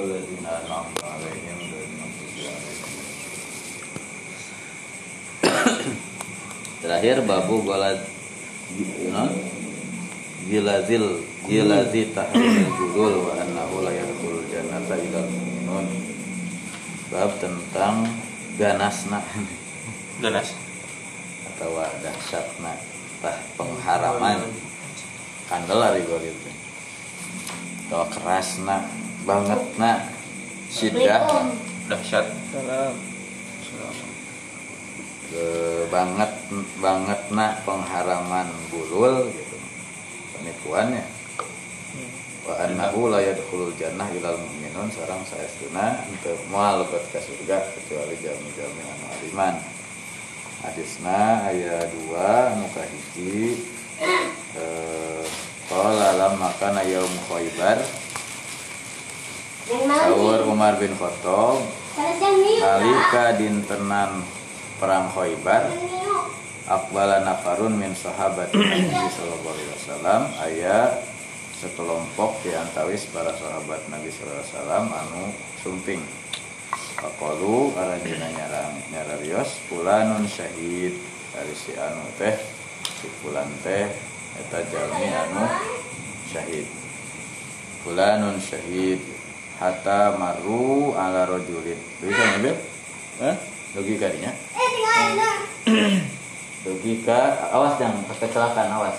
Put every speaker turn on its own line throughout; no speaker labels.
الذين أنعمت عليهم غير المغضوب عليهم Terakhir babu golad non gilazil gilazi tahrimil gulul wa annahu la yadkhulul jannata illa mu'minun. Bab tentang ganasna
ganas
atau dahsyatna tah pengharaman kandel ari golil teh. Atau kerasna bangetna sidah
dahsyat.
Salam.
ke banget banget nak pengharaman bulul gitu. Penipuannya. Wa annahu la yadkhulul jannah ilal mu'minun. Sareng saestuna untuk moal lebet ka surga kecuali jami-jami anu aliman hadisna aya dua anu kahiji eh qala lamma kana yaum khaybar Sawur Umar bin Khattab. Nalika dintenan perang Khaybar Akbala nafarun min sahabat Nabi Sallallahu Alaihi Wasallam. Aya sekelompok diantawis para sahabat Nabi Sallallahu Alaihi Wasallam anu sumping. Pakolu aranjina nyarang nyararios Pulanun syahid. Dari si anu teh si pulan teh eta jalmi anu syahid. Pulanun syahid Hatta maru ala rojulin Bisa ngambil? Hah? Dugi kadinya? Dugi ka awas jangan. Kecelakaan awas.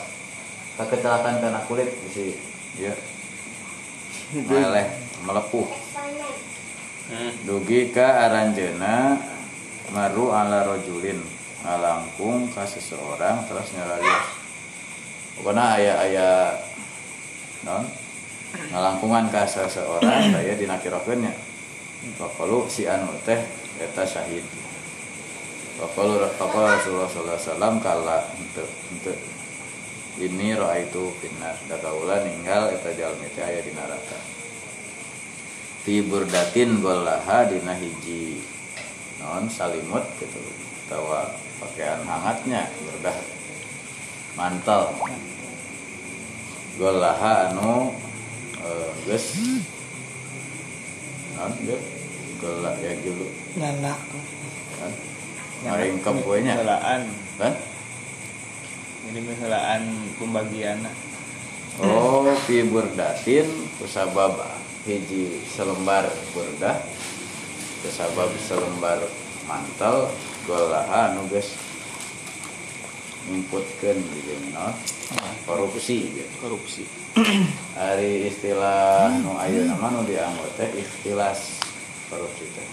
Kecelakaan karena kulit bisa ya meleleh melepuh.
Hmm.
dugi ka aranjena maru ala rojulin ngalangkung ka seseorang terus nyararios pokoknya ayah ayah non ngalangkungan ka seseorang saya dinakirokeunnya Pakalu si anu teh eta syahid. Pakalu Pakalu Rasulullah sallallahu alaihi wasallam kala untuk untuk ini roa itu finnar dakaula ninggal eta jalmi teh aya di neraka. Fi burdatin golaha dina hiji. Non salimut gitu. Tawa pakaian hangatnya burdah mantel. Golaha anu geus non geus gola ya gitu
Nyanak.
kan maringkep we nya
Helaan.
kan
Ini pembagian.
Oh, fi burdatin kusabab hiji selembar burdah kusabab selembar mantel golaha anu geus ngimputkeun gitu no korupsi gitu.
Korupsi.
Hari istilah nu ayeuna mah nu dianggo teh ikhtilas korupsi teh.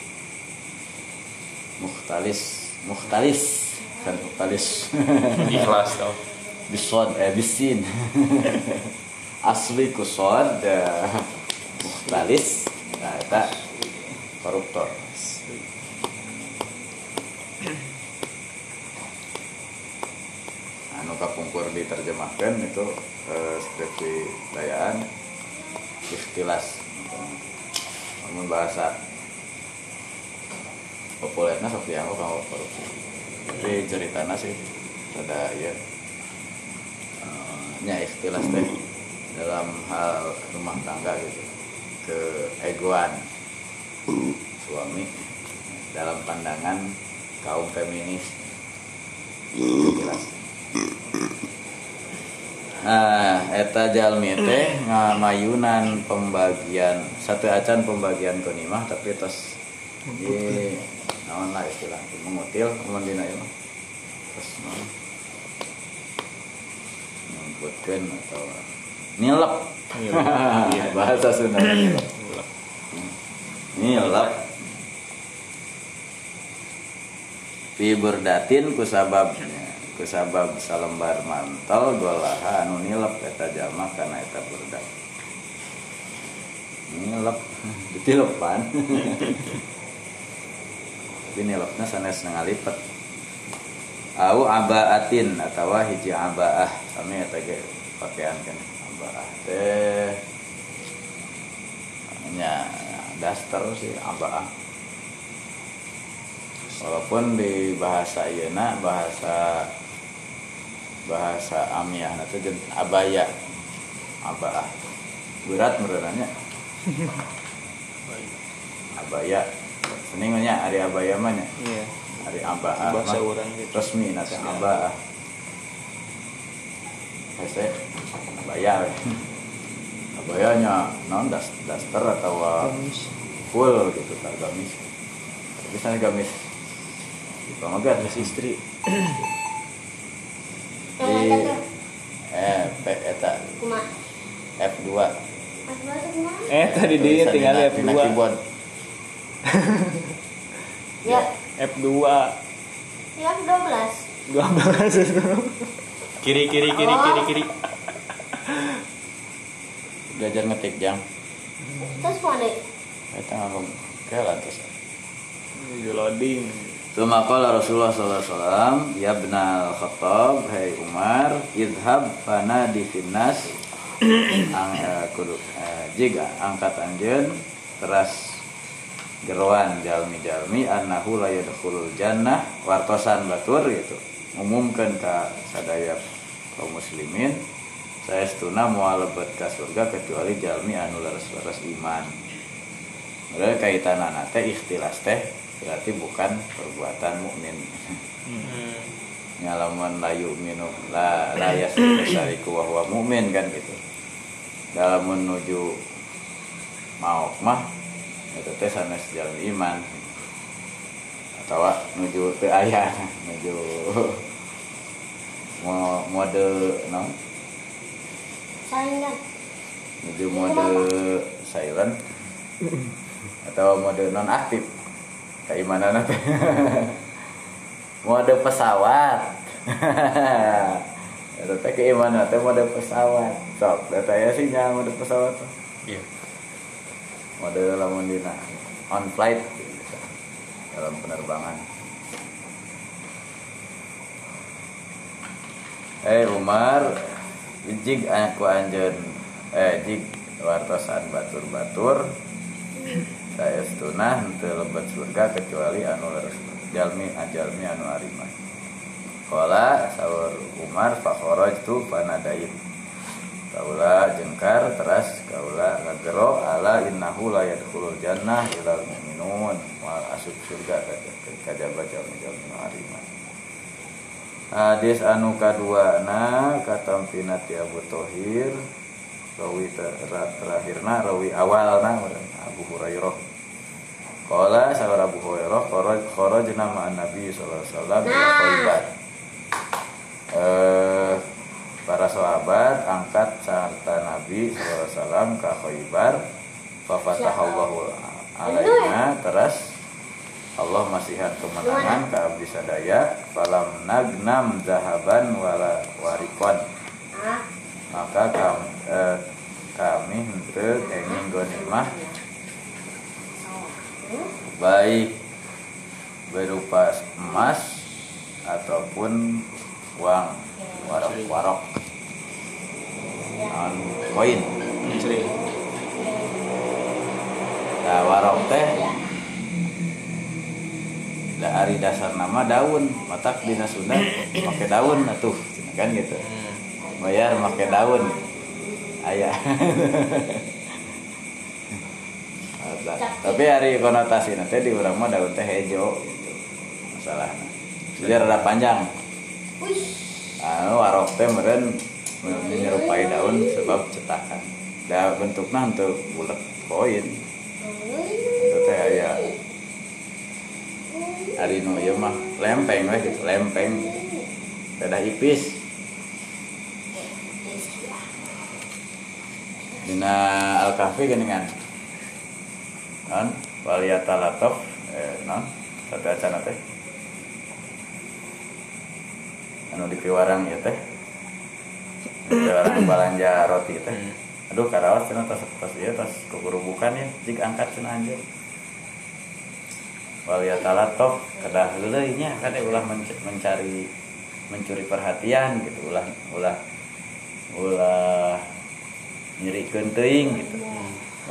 Mukhtalis, mukhtalis kan mukhtalis.
ikhlas tau
bisod eh bisin asli kusod mukhtalis nah koruptor anu kapungkur diterjemahkan itu eh, skripsi dayaan ikhtilas. Namun bahasa populernya sok dianggap kalau korupsi. Tapi ceritanya sih ada ya eh, nya ikhtilas teh dalam hal rumah tangga gitu. Keegoan suami dalam pandangan kaum feminis. Ikhtilas Nah, eta jalmi teh ngamayunan pembagian satu acan pembagian konimah tapi tos di naon lah istilah mengutil mun dina ieu. Terus naon? Atau nilep.
Iya.
Bahasa Sunda nilep. Nilep. Fi burdatin kusababnya kusabab salembar mantel golaha anu nilep eta jalma kana eta burdak nilep ditilepan. Tapi nilepna sanes ngalipet au abaatin atau hiji abaah. Kami eta ge pakaian kan abaah teh. Nya daster sih abaah walaupun di bahasa ieu bahasa bahasa amiah itu jen abaya. Abah berat menurutnya abaya. Seningnya hari abaya mah nya.
Iya.
Hari abaa
bahasa orang gitu.
Resmi nanti abaa hese abaya abayanya non das daster atau full gitu tak gamis. Bisa gamis di pamagat
gamis istri.
Di eh P eta
Kuma.
F2
Aku baru kuma.
eh tadi dia tinggal
dina-
F2
dina keyboard.
Ya,
F2
ya 12.
12
Kiri kiri kiri kiri kiri.
belajar ngetik jang.
Terus mana?
kita ngomong. Kayak terus.
Loading
Tuma qala Rasulullah sallallahu alaihi wasallam, "Ya ibnal Khattab, hai Umar, idhab fana di finnas ang eh, kudu eh, jiga angkat anjeun teras geroan jalmi-jalmi annahu la yadkhulul jannah wartosan batur gitu. Umumkeun ka sadaya kaum muslimin saya setuna moal lebet ka surga kecuali jalmi anu laras-laras iman. Mereka kaitanana teh ikhtilas teh berarti bukan perbuatan mukmin.
Hmm.
Nyalaman layu minum la layas besariku wa huwa mukmin kan gitu. Dalam menuju mau mah itu teh sanes jalan iman atau nuju teu aya nuju mo mode no menuju mode silent atau mode non aktif keimanan teh mode pesawat? Itu teh keimanan teh mode pesawat. Sok data ya sih jangan mode pesawat.
Iya.
mode lamun dina on flight. Gitu, dalam penerbangan. Eh Umar jig aku anjeun. Eh jig wartosan batur-batur saya setuna henteu lebat surga kecuali anu jalmi ajalmi anu arima. Kala sahur Umar fakhraj tu panadain kaula jengkar teras kaula ngagero ala innahu la yadkhulul jannah ilal mu'minun. Wa asup surga kajaba jalmi jalmi anu arima. Hadis anu kadua na katampina ti Abu Tohir rawi ter- terakhirna rawi awalna Abu Hurairah. Qala sahur Abu Hurairah kharaj kharajna ma'an Nabi sallallahu alaihi wasallam
Nah.
Eh para sahabat angkat sarta Nabi sallallahu alaihi wasallam ke Khaibar fa fatahallahu alaina teras. Allah masihan kemenangan ke abdi sadaya. Falam nagnam zahaban wala warikon. Maka kami, eh, kami henteu kenging gonimah baik berupa emas ataupun uang warok-warok non koin.
Sering.
nah warok teh dari dasar nama daun. Matak dina Sunda pakai daun atuh kan gitu. Bayar pakai daun ayah. Tapi hari konotasi nanti di orang mah daun teh hejo gitu. masalah. Jadi rada panjang. Anu warok teh meren menyerupai daun sebab cetakan. Da bentuknya untuk bulat koin itu teh aya. Hari nu ieu mah lempeng we gitu. Lempeng. Beda ipis dina al kahfi geuningan non waliyata latof eh non tata acana teh anu di piwarang ya teh. Di piwarang balanja roti teh. Aduh karawas cenah tas tas ieu tas keburubukan ya jik angkat cenah anjeun waliyatalatov kedah heuleuy nya kan ulah menc- mencari mencuri perhatian gitu ulah ulah ulah nyerikeun teuing gitu.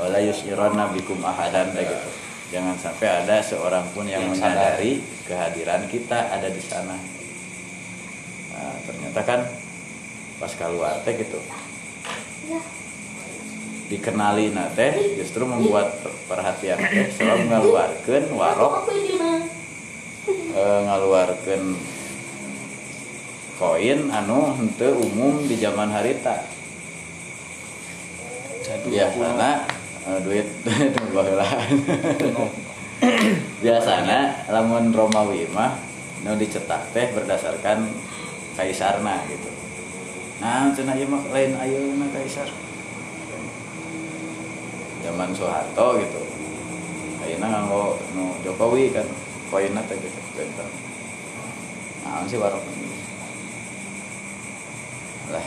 Wala yusirana bikum ahadan teh gitu. Jangan sampai ada seorang pun yang,
Yang sadar.
menyadari kehadiran kita ada di sana. Nah, ternyata kan pas keluar teh gitu dikenali teh justru membuat perhatian teh selalu ngaluarkeun warok. Ngaluarkeun koin anu henteu umum di zaman harita biasana eh, duit duit baheula biasana lamun Romawi mah nu dicetak teh berdasarkan kaisarna gitu. Nah cenah ieu mah lain ayeuna kaisar. Zaman Soeharto gitu. Ayeuna nganggo nu Jokowi kan koinna teh gitu benten nah sih warok lah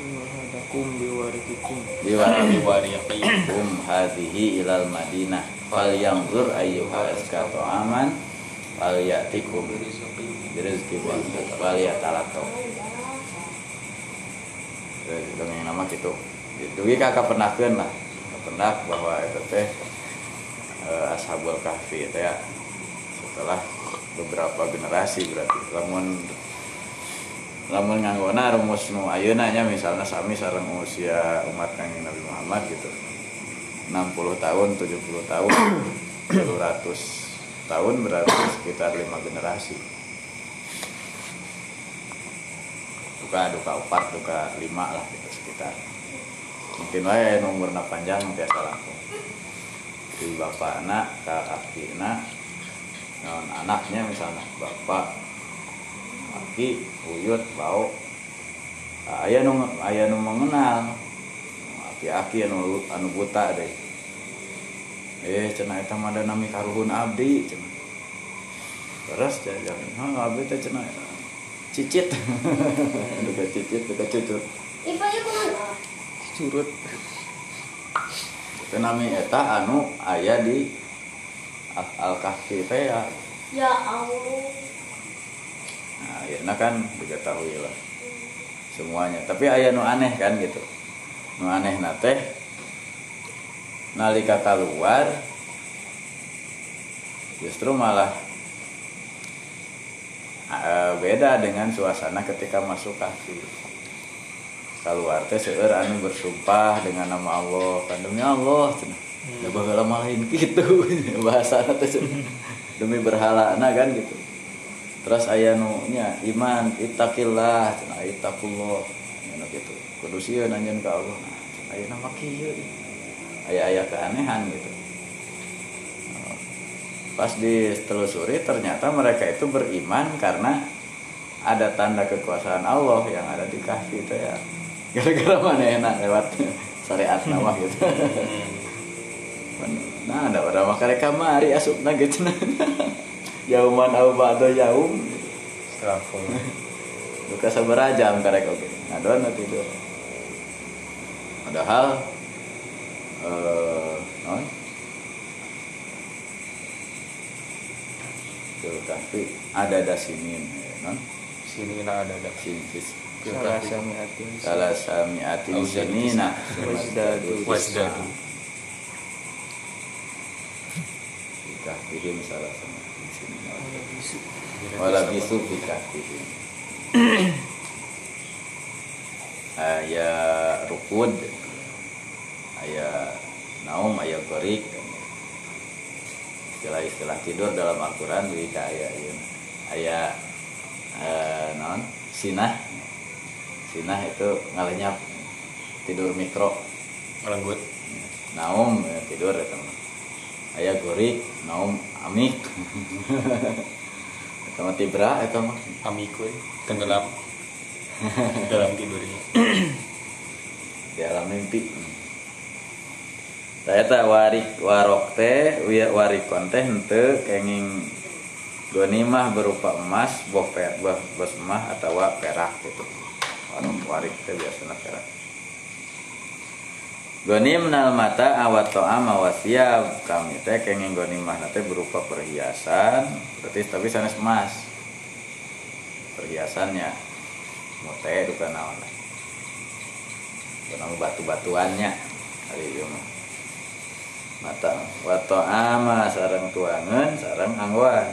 Hadakum biwarikikum.
diwari
Wariyakin.
kum hadhihi ilal madinah fal yanzur ayyuha aska aman fal yatikum birizki wal yatalato dengan nama gitu dugi kakak pernahkeun lah pernah bahwa itu teh eh, ashabul kahfi teh ya setelah beberapa generasi berarti lamun lamun nganggona rumus nu ayeuna nya misalnya sami sareng usia umat kanjeng Nabi Muhammad gitu. 60 tahun 70 tahun 200 tahun berarti sekitar lima generasi. Duka duka empat duka lima lah gitu sekitar. Mungkin wae nomorna panjang biasa langsung di bapak anak ke anak anaknya misalnya bapak aki uyut bau. Ayah nu ayah nu mengenal. Aki aki anu anu buta deh. Eh cenah eta mah ada nami karuhun abdi cenah. Terus jajan ha abdi teh cenah cicit. Duka cicit duka cucut
Ipa ya ke mana?
Curut.
itu nami eta anu aya di al kahfi teh ya.
Ya Allah.
Nah, ya kan diketahui lah semuanya. Tapi aya nu aneh kan gitu. Nu aneh nate nalika keluar justru malah eh, beda dengan suasana ketika masuk kahfi. Keluar teh seueur anu bersumpah dengan nama Allah, kan demi Allah cenah. Ya baheula mah lain kitu bahasana teh demi berhala kan gitu terus aya nu nya iman ittaqillah cenah ittaqullah. Nya gitu kudu sieun anjeun ka Allah. Nah aya nama kieu aya aya keanehan gitu. Pas ditelusuri ternyata mereka itu beriman karena ada tanda kekuasaan Allah yang ada di kahfi itu ya. Gara-gara mana enak lewat syariat nama gitu. Nah ada orang makan kamari asup gitu yauman au ba'da yaum
Straful.
duka sabaraha jam karek oge ngadon na tidur padahal eh non Tuh, tapi ada dasinin non
Sini na ada ada.
sintis
Salah sami atin.
salah samiatin
Au
sinina
Wasdadu.
Wasdadu.
Kita kirim salah wala bisu fikatihim aya rukud aya naum aya gorik. Istilah-istilah tidur dalam Al-Quran jadi aya ieu aya eh, non sinah. Sinah itu ngalenyap tidur mikro.
Ngelenggut.
naum ya, tidur ya teman. Aya gorik naum amik mah tibra itu mah
Amikun. Tenggelam. Dalam tidurnya.
di alam mimpi saya tak warik warok teh warikon teh henteu kenging gonimah berupa emas boh pe, boh, emas atau perak gitu anu warik teh biasanya perak Gonim nal mata awat to'am awasiab kami teh kenging gonimah teh berupa perhiasan. Berarti tapi sanes emas. Perhiasannya. Mote duka naon? Kenapa batu-batuannya. Hari itu mata wato ama sarang tuangan sarang angwan.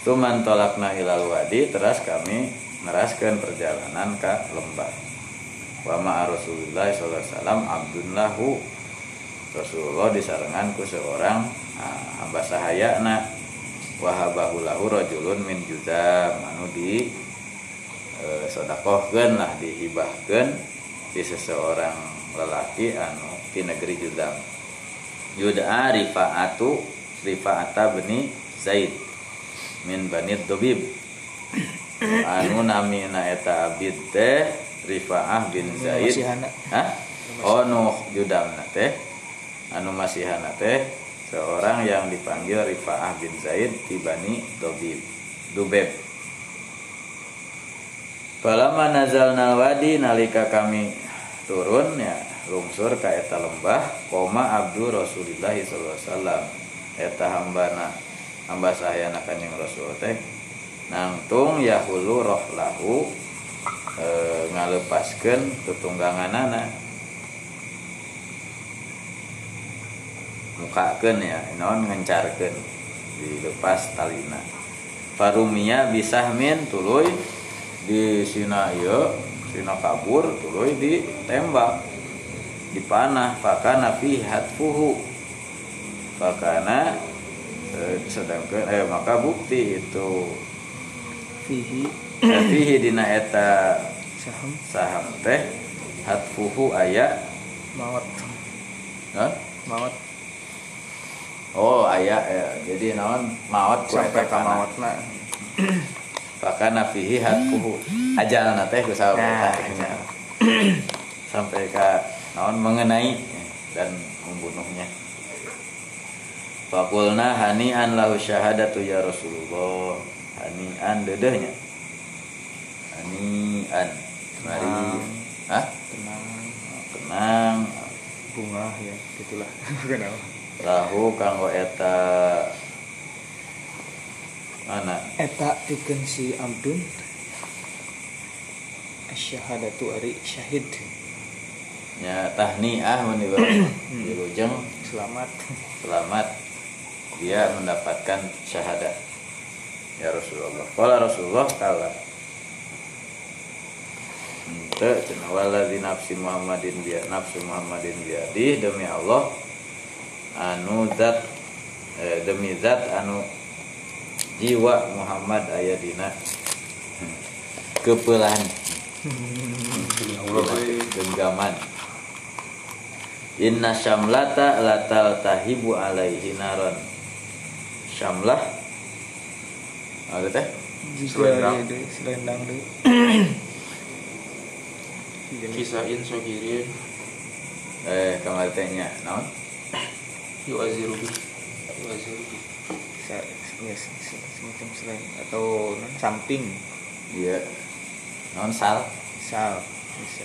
Tuman tolakna ilal wadi terus kami neraskan perjalanan ke lembah wa ma Rasulullah sallallahu alaihi wasallam abdun lahu Rasulullah disarengan ku seorang nah, hamba sahayana wahabahu lahu rajulun min judam anu di e, sodakohkeun lah dihibahkeun di seseorang lelaki anu di negeri judam yud'a rifaatu rifaata bani zaid min bani dobib anu namina eta abid teh rifaah bin zaid. Hah? Oh nu judamna teh. Anu masihana teh seorang yang dipanggil Rifaah bin Zaid di Bani Dobib Dubeb. Palama nazalna wadi nalika kami turun ya lungsur ka eta lembah koma abdu Rasulillah sallallahu alaihi wasallam. Eta hambana hamba sahayana kanjeng Rasul teh. Nangtung yahulu roh e, ngalepaskeun tutungganganana mukakeun ya naon ngencarkeun dilepas talina. Farumia bisa min tuluy di sina ieu sina kabur tuluy ditembak. Dipanah pakana fi hatfuhu pakana eh, sedangkan eh maka bukti itu.
Fihi
fihi dina eta
saham
saham teh hatfuhu aya
maut.
Hah?
Maut
Oh aya ya. jadi naon ku
sampai ka
kana.
mautna.
Pakana fihi hatfuhu ajalna teh ku saha
Nah.
Sampai ka naon mengenai dan membunuhnya. Fakulna hani'an lahu syahadatu ya Rasulullah. Hani'an dedehnya. Hani'an. Mari. Hah?
Tenang.
Tenang.
Bunga ya gitulah. Kenapa?
Lahu kanggo eta mana?
Eta pikeun si Abdun asyhadatu ari syahid
Ya tahniah mun dilujeng
selamat
selamat dia mendapatkan syahadat ya Rasulullah kalau Rasulullah kala waladzi nafsi Muhammadin biya nafsu Muhammadin biadih? Demi Allah anu zat eh, demi zat anu jiwa Muhammad aya dina. Kepelan. Genggaman. Inna syamlata latal tahibu alaihi naron. Syamlah. Ada teh?
Selendang.
selendang deui.
Kisain sogirin
Eh, kamar tehnya Naon?
yu'aziru bi. Yu'aziru bi.
Sa- ya, se- se- semacam selain atau non, samping
Iya Naon sal
sal bisa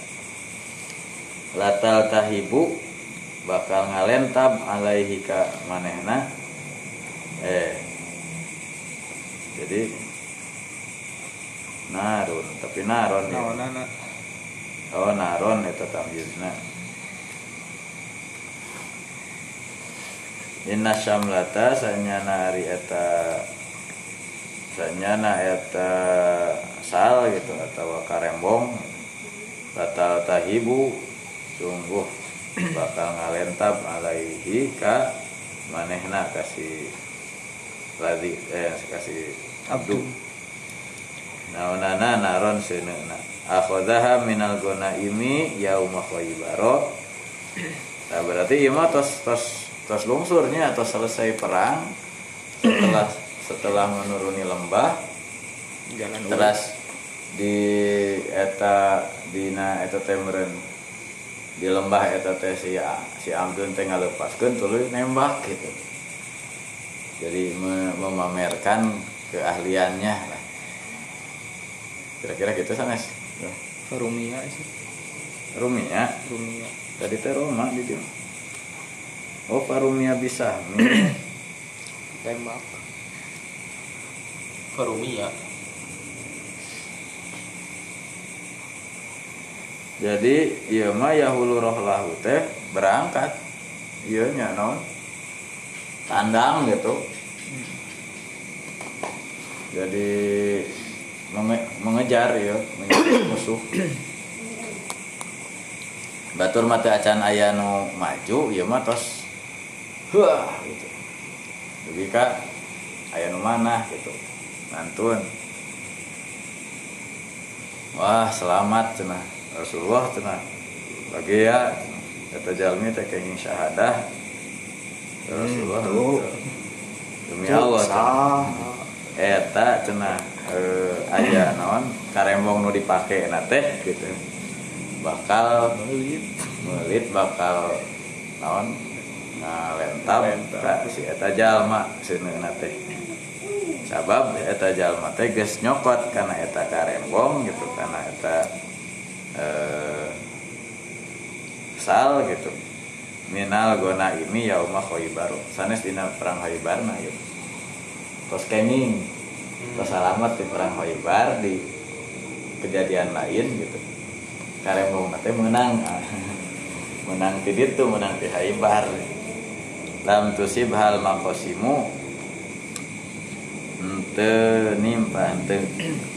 Latal tahibu Bakal ngalentab alaihi ka manehna Eh Jadi Narun Tapi naron ya.
naonana
Oh naron eta tamyizna Inna syamlata sanyana ari eta sanyana eta sal gitu atau karembong. Batal tahibu sungguh bakal ngalentab alaihi ka manehna kasih ladi eh kasih abdu naonana naron seuneuna akhadhaha minal ghanaimi yauma khaybara nah berarti ieu mah tos tos tos lungsurnya atau selesai perang setelah setelah menuruni lembah
jalan
teras di eta dina eta teh meureun di lembah eta teh si si Amdun teh ngalepaskeun tuluy nembak gitu. Jadi me- memamerkan keahliannya lah kira-kira gitu sanes
Rumia sih.
Rumia?
Rumia.
Tadi teh Roma di dia oh Farumia bisa.
Tembak.
Farumia.
jadi iya mah yahulu roh lahu teh berangkat. Iya nya non. Tandang gitu. Jadi menge- mengejar ya mengejar musuh. Batur mata acan aya nu maju ya mah tos wah gitu. Jadi kak aya nu mana gitu. Nantun. Wah selamat cenah. Rasulullah cenah. Bagi ya kata jalmi teh kenging syahadah. Ya Rasulullah
tuh.
demi Allah cenah. eta cenah eh, aya naon? Karembong nu dipake na teh gitu. Bakal
Melit.
melit bakal naon? Ngalentap ka si eta jalma seuneuna teh. Sabab eta jalma teh geus nyokot kana eta karembong gitu. Kana eta eh, sal gitu. Minal gona ini yauma khaybar sanes dina perang khaybar nah gitu. Terus kenging terus alamat di perang khaybar di kejadian lain gitu. Karembong teh menang. Menang di ditu menang di khaybar. Lam tusib hal makosimu ente nimpa ente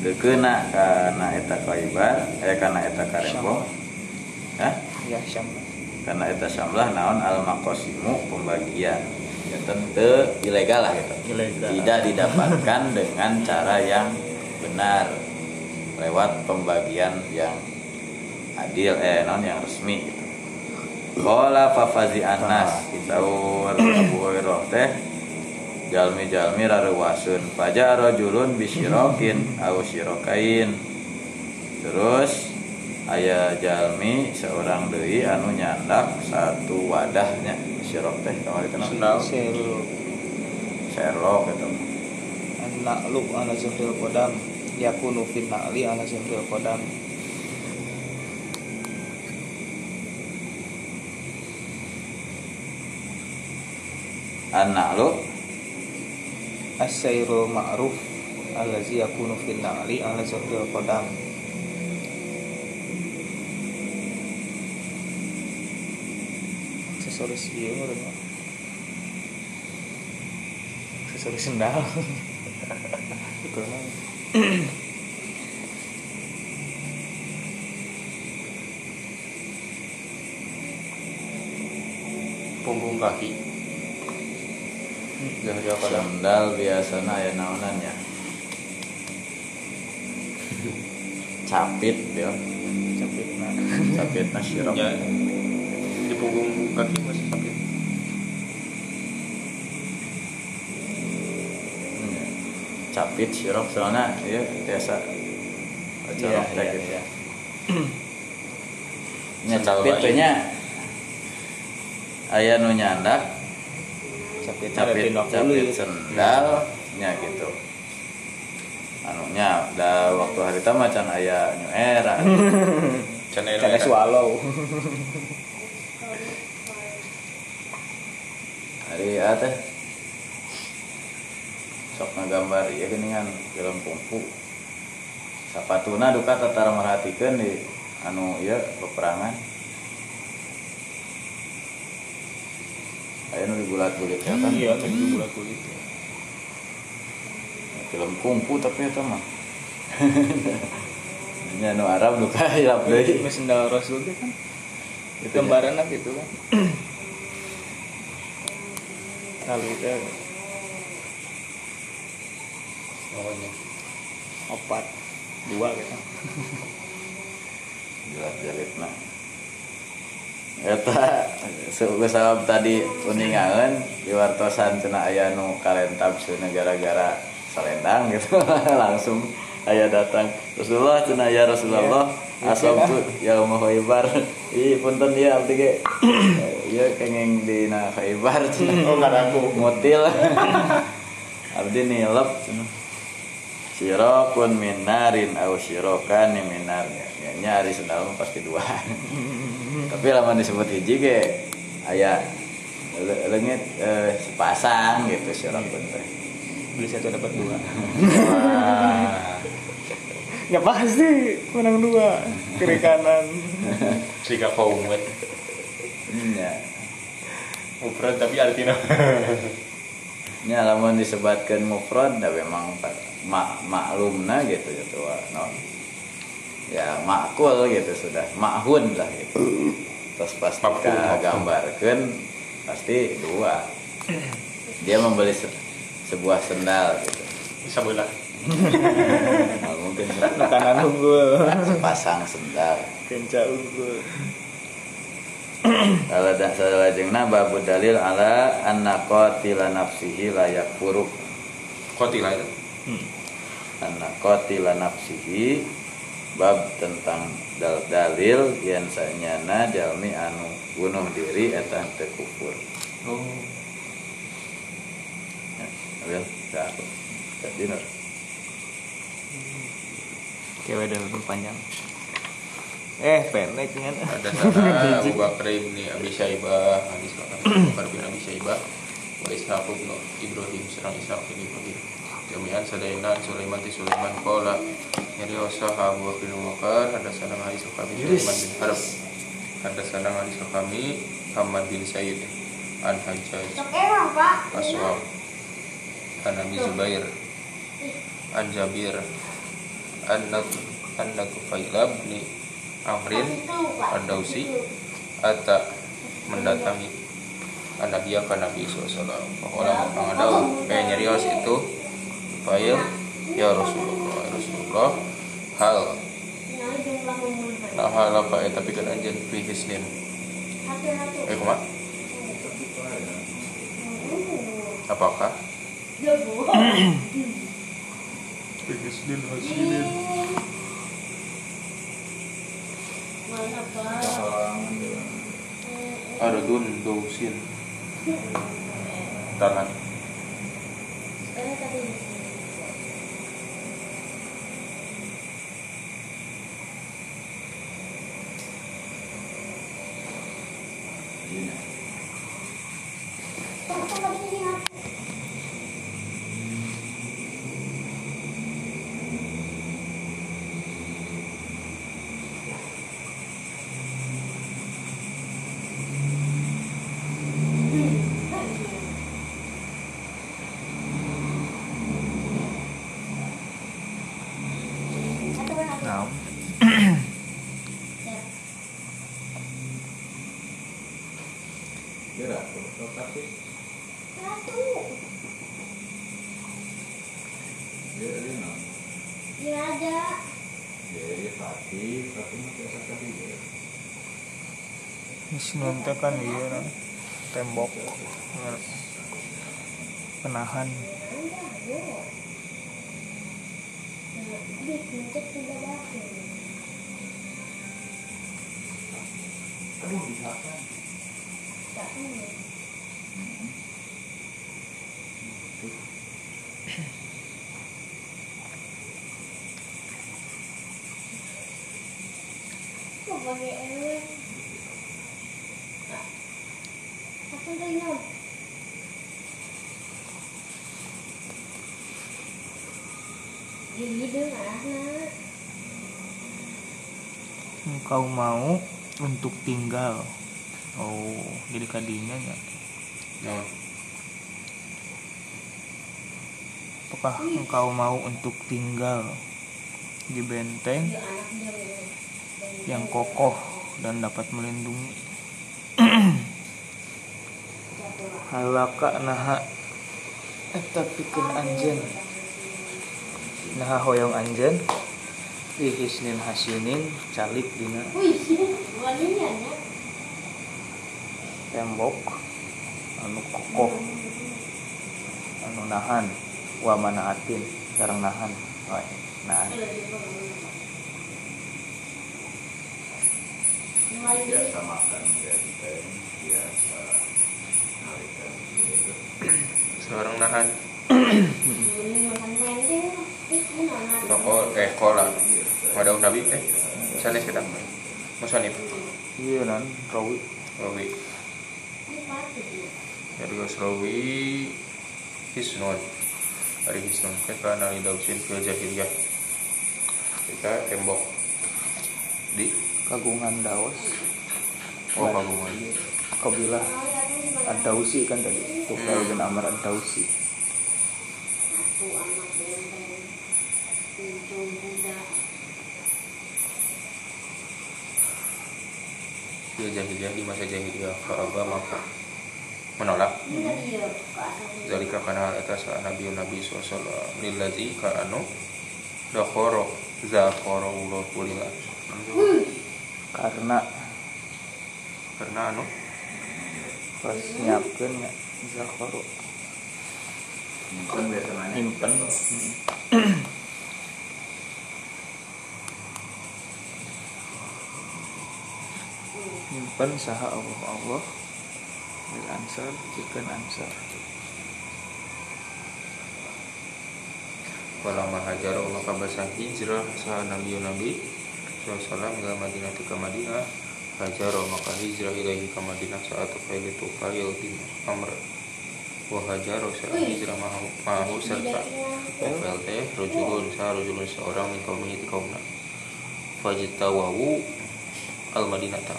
dekena kana eta khaybar eh kana eta karembong
ya
karena eta samlah naon? Al makosimu pembagian tentu ilegal lah. Gitu
Ilegal.
tidak didapatkan dengan cara yang benar. Lewat pembagian yang adil eh non yang resmi gitu. Kola fafazi anas Kitawur Abu Hurairah teh Jalmi-jalmi raruwasun Faja rojulun bisirokin Au sirokain. Terus Aya jalmi seorang deui anu nyandak satu wadahnya sirok teh kamari teh naon?
Sendal.
serul
Sherlock gitu.
anak lu ala zuhril kodam yakunu fin na'li ala zuhril kodam
Anak lu
as-sayrul ma'ruf allazi yakunu fin na'li ala zuhril kodam aksesoris iya menurut gua. aksesoris sendal betul banget.
punggung kaki Zahri apa dah?
sandal biasana aya naonan ya. Capit ya.
capit nah
Capit na sirok.
Ya, punggung kaki masih sakit.
Hmm. Capit sirok soalnya ya biasa.
Iya,
teh
iya,
gitu.
iya.
Nya capit nya aya nu nyandak
capit
capit capit sendal nya gitu anunya da waktu hari itu macan aya new era
Cara swallow
hari ya teh. Sok ngagambar ieu geuningan film kungfu. Sapatuna duka tatara merhatikeun di anu ieu peperangan. Aya nu digulat-gulit ya kan?
Iya tadi bulat kulit
film kungfu tapi eta mah. Nya nu Arab duka hilap deui.
Ini sendal rasul itu kan?
Itu
gambaran lah gitu kan itu.
Namanya.
opat. Dua gitu.
Jelas jelit nah. Eta seugeus sabab tadi uningaeun di wartosan cenah aya nu kalentab cenah gara-gara salendang gitu. Langsung aya datang. Rasulullah cenah ya Rasulullah.
Iya.
asabtu yaum khaybar. Ih punten ieu abdi ge ieu kenging dina khaybar cenah
Oh, nggak aku.
mutil abdi nilep sirokun minarin au sirokan minar. Ya nyari sendal pasti dua tapi lama disebut hiji ge. Aya le- leungit eh, sepasang gitu sirokun teh.
Beli satu dapat dua.
Wah.
nggak pasti menang dua. Kiri kanan.
Jika kau
nya
Mufrad tapi artinya.
nya lamun disebatkeun mufrad da memang mak maklumna gitu gitu no. ya makul gitu sudah. Makhun lah gitu. Terus pas kita gambarkan pasti dua. Dia membeli se- sebuah sendal gitu.
Bisa
Nah, mungkin.
Kanan unggul.
Sepasang sendal.
Kenca unggul
kalau dak salajengna babu dalil ala anna qatila nafsihi layak buruk
kotilah itu
anna qatila nafsihi bab tentang dal dalil yang sanyana jalmi anu bunuh diri eta teu kufur.
Oh.
Ya dah jadi nur
cewek dan lebih panjang eh pendek kan
ada sana Abu Bakar bin Abi Syaibah hadis Abu Bakar bin Abi Syaibah wa Ishaq bin Ibrahim serang Ishaq bin Ibrahim. Jami'an sadainan Sulaiman ti Sulaiman qala nyari usaha Abu Bakar bin Bakar ada sana hadis kami Sulaiman bin Harb. Ada sana hadis kami Hamad bin Said an Hajjaj
Sok emang pak.
Aswab an Abi Zubair. An Jabir. An bin Amrin Ad-Dausi Ata mendatangi Nabi ke Nabi SAW Orang mengadau Kayak nyarios itu Fail Ya Rasulullah Ya Rasulullah Hal
Nah.
Nah hal apa ya Tapi kan anjen Fi hisnin
Satu-satu.
Eh kumat Apakah
Jago.
Fi hisnin
Mana pak?
Ardun Dausin Tangan
Sekarang tadi. Kok kok lagi ini aku? Satu berapa?
nah
Ya.
kira lokasi
Satu. Iya ada.
jadi pati tapi masih asa tadi ya.
Kan iya nah. tembok. Penahan.
Berakhir.
aduh bisa kan
Tak tahu. Kok pakai ewe? Aku tuh ingat. Jadi dong anak.
Engkau mau untuk tinggal? Oh jadi kadinya ya?
No
apakah engkau mau untuk tinggal di benteng?
Memang.
Yang kokoh dan dapat melindungi. Halaka naha. Eta pikeun anjeun naha hoyong anjeun di hisnin hasinin calik dina.
Ya.
tembok anu kokoh. Anu nahan. Wa manaatin sareng nahan. Wah, nahan
biasa makan biasa narikan
Seorang nahan.
Anak.
Toko eh kola Wadah Nabi eh Sanes kita. Musanif
iya nan rawi
Rawi
ya.
Dari Rawi Hisnun. Dari Hisnun Kita nari dausin ke jahiliyah. Kita tembok Di
kagungan daos.
Oh kagungan.
Kabilah Ad-Dausi kan tadi. Tufail bin Amr Ad-Dausi.
Fil jahiliyah di masa jahiliyah fa'aba maka menolak. Zalika hal eta sa Nabi Nabi sallallahu lillazi ka anu dakhoro zakhoro ulah kulila
karena
karena anu?
pas nyiapkeun nya zakharu
Nyimpen biasa mana?
nyimpen. Nyimpen saha Allah Allah lil ansar jikeun ansar.
Wala mahajar maka basa hijrah sa Nabi Nabi sallallahu ke Madinah ke Madinah hajar maka hijrah ilahi ke Madinah saat fail itu fail bin amr. Wa hajar sa hijrah mahu mahu serta fail teh rojulun sa rojulun seorang min kaum itu kaumna. Fajtawawu al Madinah ta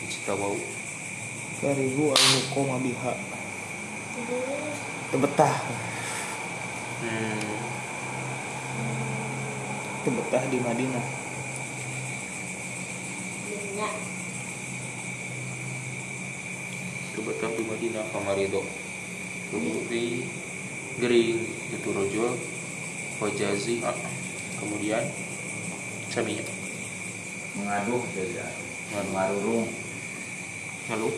fajtawawu
karibu al muqama biha tebetah.
Hmm
tebetah di Madinah.
Kebetulan di Madinah kamarido keburi gering itu rojul wajazi ah. kemudian saminya
Mengaduh saja. Marurung.
lalu?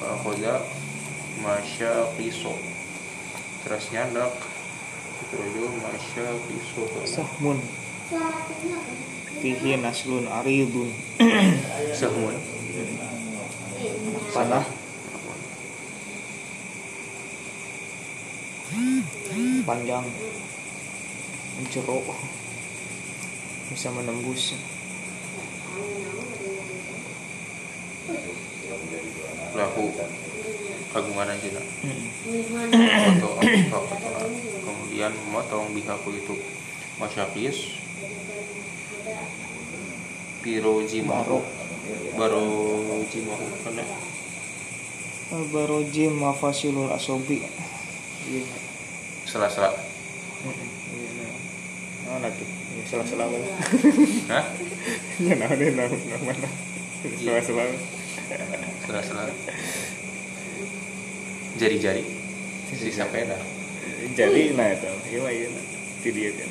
Fakhoza Masya Piso Terus nyandak Itu rojul Masya Piso
sahmun. Fihi naslun aridun.
Sahmun.
Panah. Panjang. Jeruk bisa menembus.
Lahu Kagungan anjina
Mm.
Foto Kemudian memotong bihaku itu. Masyakis Piro jimahu Baru jimahu Karena
Al-Barojim mafasilul asobi. Iya
Salah-salah
Mana tuh? Ya, salah-salah mana?
Hah?
Ya, nah, deh, nah, nah, mana? Salah-salah
Salah-salah Jari-jari. Si sepeda
Jadi, nah, itu. Iya, mah, iya, nah Itu dia kan.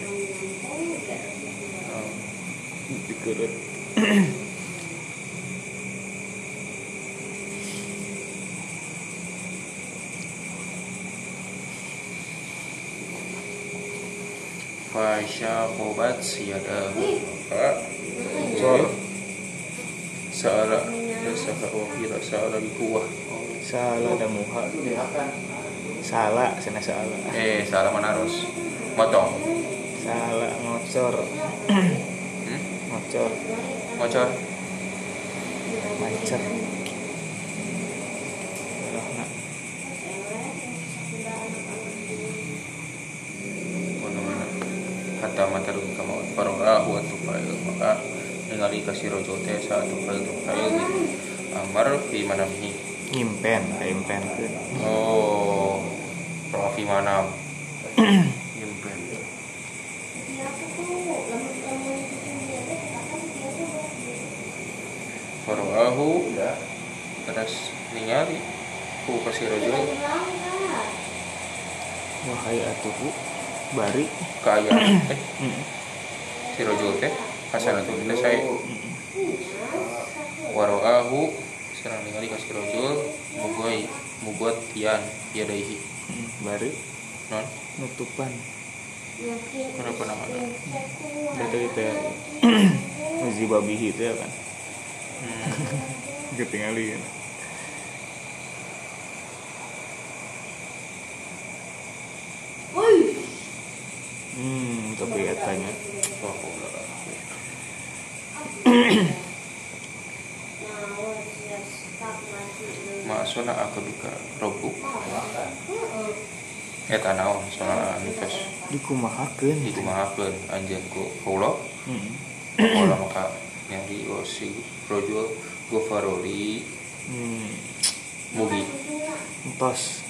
Oh.
Dikurut.
Fasya obat siyadahu Maka
Sor.
Sa'ala Sa'ala
Salah dan muha Salah, sana salah
Eh salah menaros Motong
Salah, ngocor
hmm?
Ngocor
Ngocor
Nah,
Mana-mana Hatta matarun kama Farolahu atufail Maka Ningali kasih rojo teh Saat tufail tufail Amar fi manamhi
Nyimpen, nyimpen
Oh Rafi manam Nyimpen Farolahu Terus ningali Ku kasih rojo
Wahai atuhu Bari.
Kaya Eh Si rojo teh Hasanatun kita saya Waro'ahu Serang ningali kasih rojul Mugoi Mugot tian Yadaihi
Bari
Non?
Nutupan.
Kenapa namanya
Itu itu ya. Uzi babihi itu ya kan?
Hmm.
Kan Hmm, tapi etanya
Oh, ulah. Ma'asona akabika Robuk. Eta naon? Sona anikes
dikumahakeun.
Dikumahakeun Anjen ku Kaulah. Kaulah maka Nyari oh, si Rojul Gofaroli
Hmm.
Mugi.
Entos.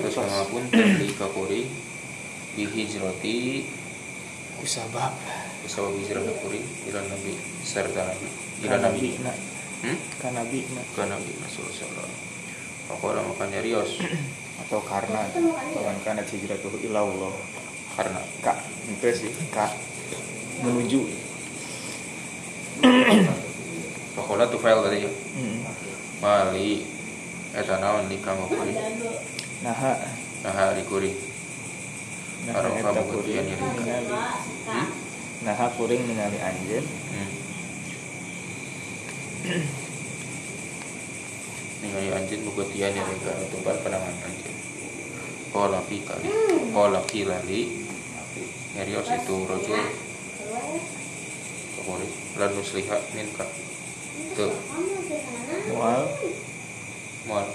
Terus pun Tadi kapuri. Bihijrati
kusabab.
Usawa hijrah kuring ila nabi. Serta nabi. Ila nabi.
Na
hmm?
kan nabi na
ke nabi Rasulullah Pakola makanya rios.
Atau karena. Kawan karena hijratuhu ila Allah
karena.
Kak itu sih kak. Menuju.
Pakola tuh file tadi ya.
Hmm.
Mali Eta naon di kamu kuring
nah
Nah hari kuring.
Nah
Karo
eta
kamu
kuring.
ketian ya.
ningali
hmm?
nah kuring ningali anjeun
hmm. Ningali anjing buketian ya Rega Tumpal penangan anjing. Kola fi kali Kola fi lali Nyarios itu rojul Kekurik Lalu selihat minka Tuh.
mual.
Mual.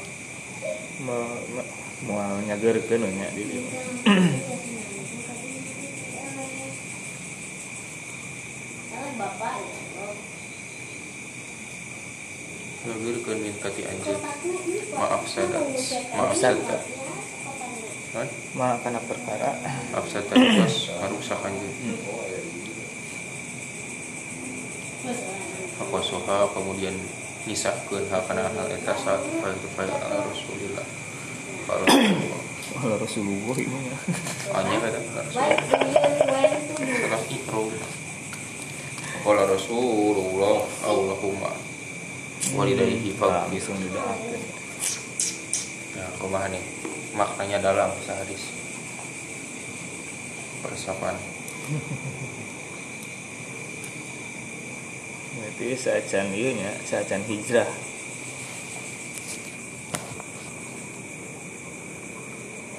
Mual nyageurkeun nya di dieu
Lagir ke minta ti anjing. Maaf sada Maaf sada
mah kana perkara.
Maaf sada Bos Harusak anjing. Aku soha kemudian Nisahkeun hal kana hal eta saat Fal tufal ala Rasulillah? Kalau
kalau Rasulullah ini ya.
Hanya kata ala Rasulullah Kalau Rasulullah Allahumma Walidayhi faqir
langsung didoakeun
Nah, kumaha nih? Maknanya dalam sehadis. Persamaan.
berarti saacan ieu nya saacan hijrah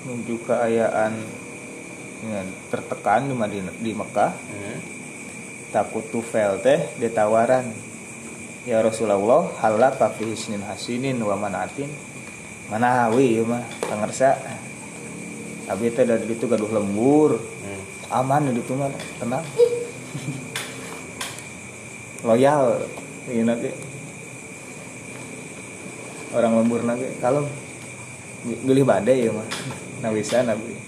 menuju keayaan ya, tertekan di Madinah di Mekah
Hmm.
takut tufel teh ditawaran ya Rasulullah halaka fi hisnin hasinin wa manatin? Mana hawi ieu mah pangersa. Abi teh dari itu gaduh lembur.
Hmm.
aman di itu mah tenang. Loyal ini nanti. Orang lembur nanti kalau pilih badai ya mah. Nawisa nabi.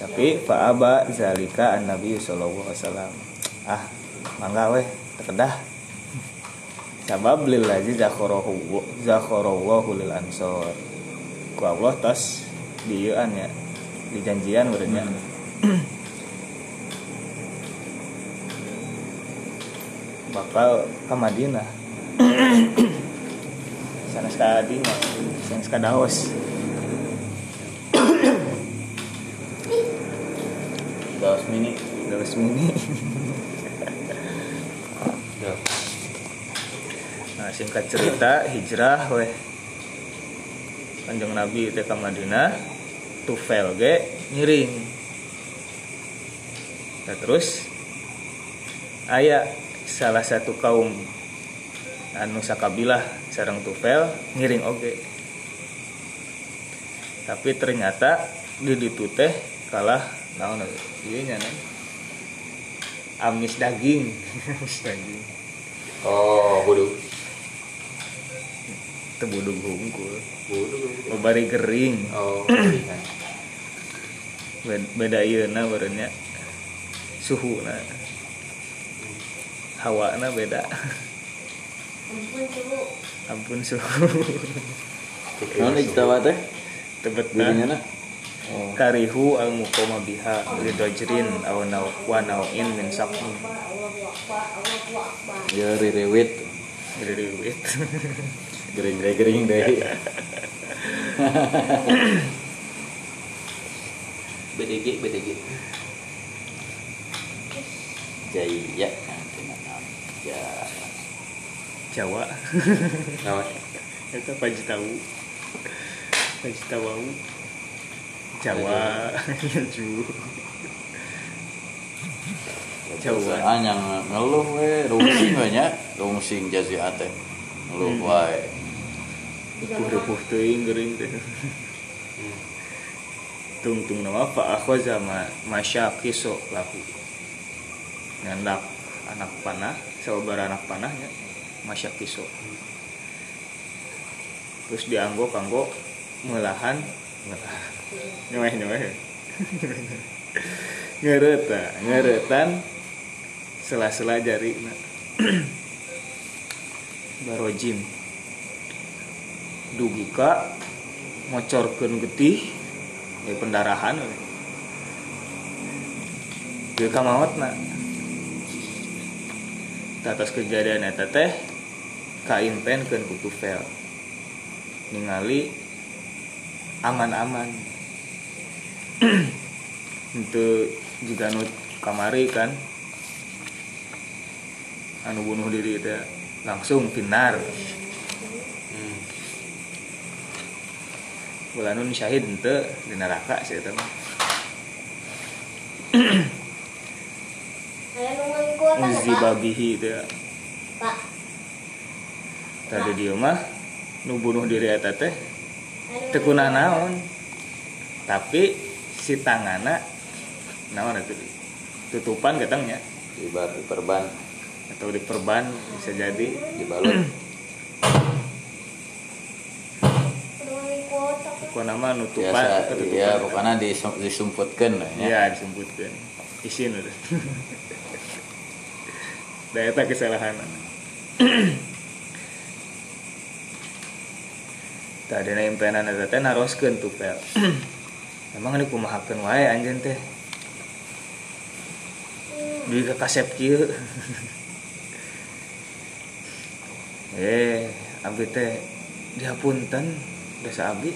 Tapi faaba zalika an nabi sallallahu alaihi wasallam. Ah mangga weh terkedah sabab lil ladzi zakharahu zakharahu lil ansor ku Allah tos di ieu ya di janjian urangnya bakal ke Madinah. Sana sekadinya sana sekadaos
Daos mini.
Daos mini
Ya.
nah singkat cerita hijrah weh kanjeng Nabi teh Madinah tufel ge nyiring nah, terus aya salah satu kaum anu sakabilah sareng tufel ngiring oge. Tapi ternyata di ditu teh kalah naon ieu nya amis daging. Amis daging.
Oh, bodoh.
Tebudug hungkul
Bodoh.
bari gering
Oh.
Bed- beda ieu na barunya suhu na hawa na beda.
Ampun
suhu.
Naon ijtawa teh?
tebet
Dirinya
na.
Oh.
karihu al muqama biha. Li dajrin aw naw wa nawin min saqmin
Allahu Akbar Allahu
Ya rirewit.
riwit
Gering-gering deui.
BDG, BDG.
Jaya. Ya.
Jawa
Nawan.
itu paji tahu paji tahu Jawa ju Jawa
Ah yang ngeluh we rungsing we nya. Rungsing jazi ate. Ngeluh
Hmm.
wae.
Repuh-repuh teuing geuring tungtung nama fa akhwaza ma masyaqiso lahu ngandak anak panah sababaraha anak panahnya masyaqiso terus dianggo kanggo melahan. Melah nyeweh nyeweh ngereta ngeretan sela-sela jari barojim dugi ka ngocorkeun getih ya pendarahan. Dia kamawat na atas kejadian eta teh kaimpenkeun ku Tufel. Ningali aman-aman untuk juga nu kamari kan. Anu bunuh diri itu langsung pinar bulanun syahid ente di neraka sih itu uzi babihi itu
Pak.
tadi dia mah nu bunuh diri eta teh tekuna naon? Tapi si tangana naon itu tutupan katanya
di bar di perban
atau di perban bisa jadi.
Dibalut
Kok nama nutupan
biasa
ketutupan.
iya pokoknya disum- disumputkan lah ya.
Iya disebutkan isin udah. Da eta kesalahan. Tadi na impenan eta teh naroskeun tuh pel emang ini kumahakeun wae anjeun teh? Duit ke kasep kieu. Eh abdi teh dihapunten dosa abdi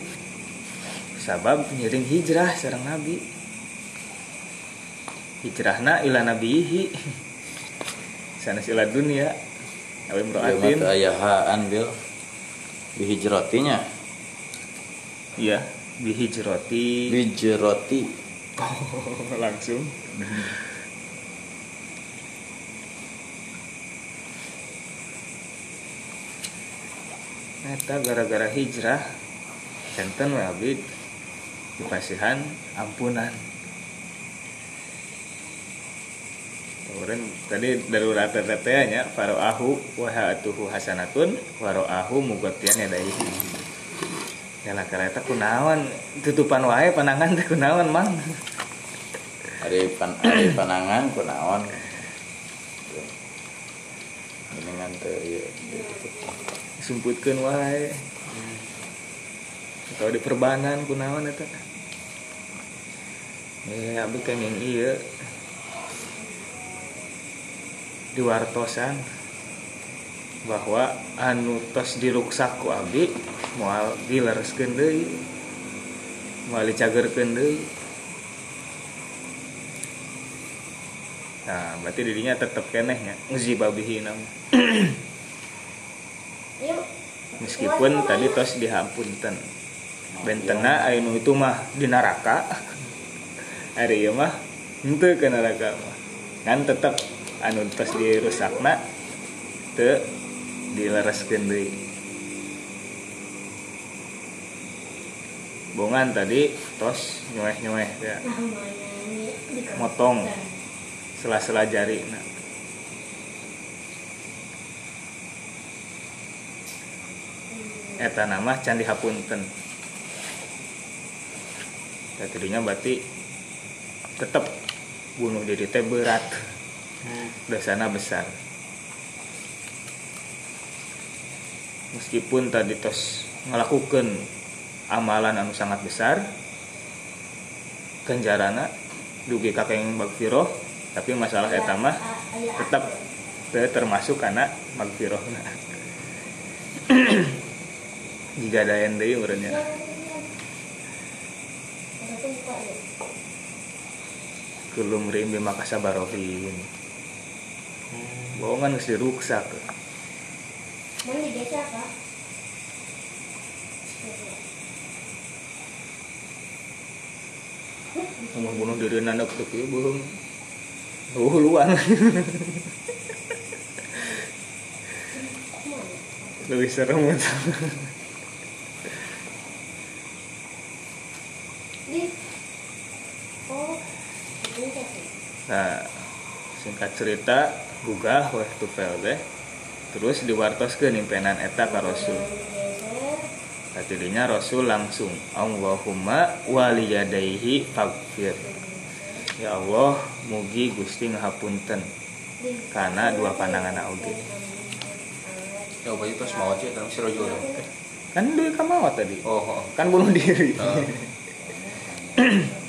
sabab nyiring hijrah sareng nabi. Hijrahna ila nabihi. Sanes ila dunia. Awi mroatin
teu aya haan bil. Bihijrotinya.
Iya bihijroti.
Bijroti.
Oh, langsung. Eta gara-gara hijrah Enten we abid Dipasihan ampunan. Kemudian tadi darurat tetenya faro ahu wahaatuhu hasanatun waro ahu mugotian ya lah karena eta kunaon tutupan wae panangan teh kunaon mang.
Ari pan ari panangan kunaon ini kan teu ieu
sumputkeun wae atau di perbanan kunaon eta eh abi kenging ieu diwartosan bahwa anu tos diruksak ku abi moal dilereskeun deui moal dicagerkeun deui Nah, berarti dirinya tetap kenehnya babihi nam.
Yuk.
Meskipun tadi tos dihampunten. Bentena anu itu mah di neraka. Ari ieu mah henteu ke neraka mah. Kan tetap anu tos dirusakna teu dilereskeun deui. Bongan tadi tos ya.
Namanya ini dikeluarkan.
Motong. sela-sela jari nah. eta nama can dihapunten dan tadinya berarti tetap bunuh diri teh berat. Dosana besar. Meskipun tadi tos ngelakukan amalan anu sangat besar kenjarana dugi kakek yang magfiroh tapi masalah eta mah tetap teu termasuk karena magfiroh jika ada yang deui urangnya
Ya.
kulum rim bima kasabarohin bohongan geus diruksak
Mau digeser, Pak?
ngomong bunuh diri anak tuh kieu belum uh luan lebih serem itu
Di. Oh. Digeser sih.
Nah, singkat cerita gugah weh tufel teh terus diwartoskeun impenan eta ka Rasul. Tadinya Rasul langsung Allahumma waliyadaihi faghfir Ya Allah mugi Gusti ngahapunten karena dua pandangan oge
Ya apa itu mau aja si rojul dong.
kan deui kamawat tadi
Oh, oh.
kan bunuh diri
Oh.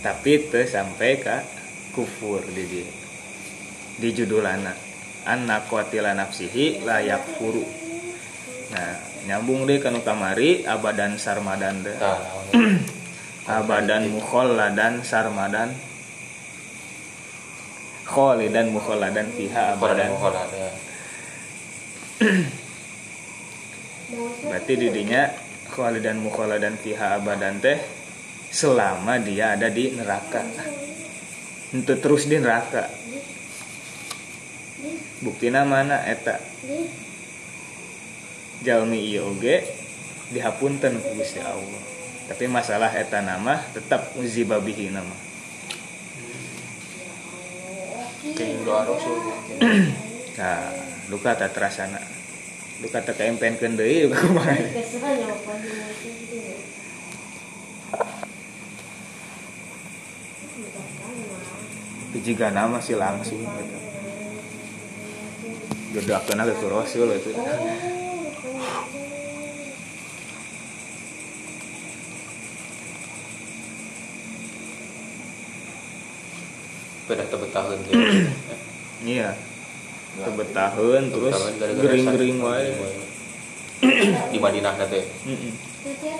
tapi itu sampai ke kufur di dia. Di judul anak. Anak kuatila nafsihi layak furu nah nyambung deh kanu kamari abadan sarmadan deh.
Tah,
abadan mukhalladan sarmadan. Kholidan mukhalladan fiha
abadan.
berarti didinya kholidan mukhalladan fiha abadan teh selama dia ada di neraka. Untuk terus di neraka. Buktina mana eta. Jalmi ieu oge dihapunten ku Gusti Allah. Tapi masalah eta nama tetap uzibabihi nama.
Kayak doa rasul.
nah duka tak terasana duka tak keempenkeun deui duka kumaha Jika nama sih langsung gitu gedakeun ke Rasul itu
Pada tebetahun gitu.
iya. Terus
Tebetahun gara-gara
gering-gering wae.
Di Madinah nanti.
Mm-mm.
Itu dia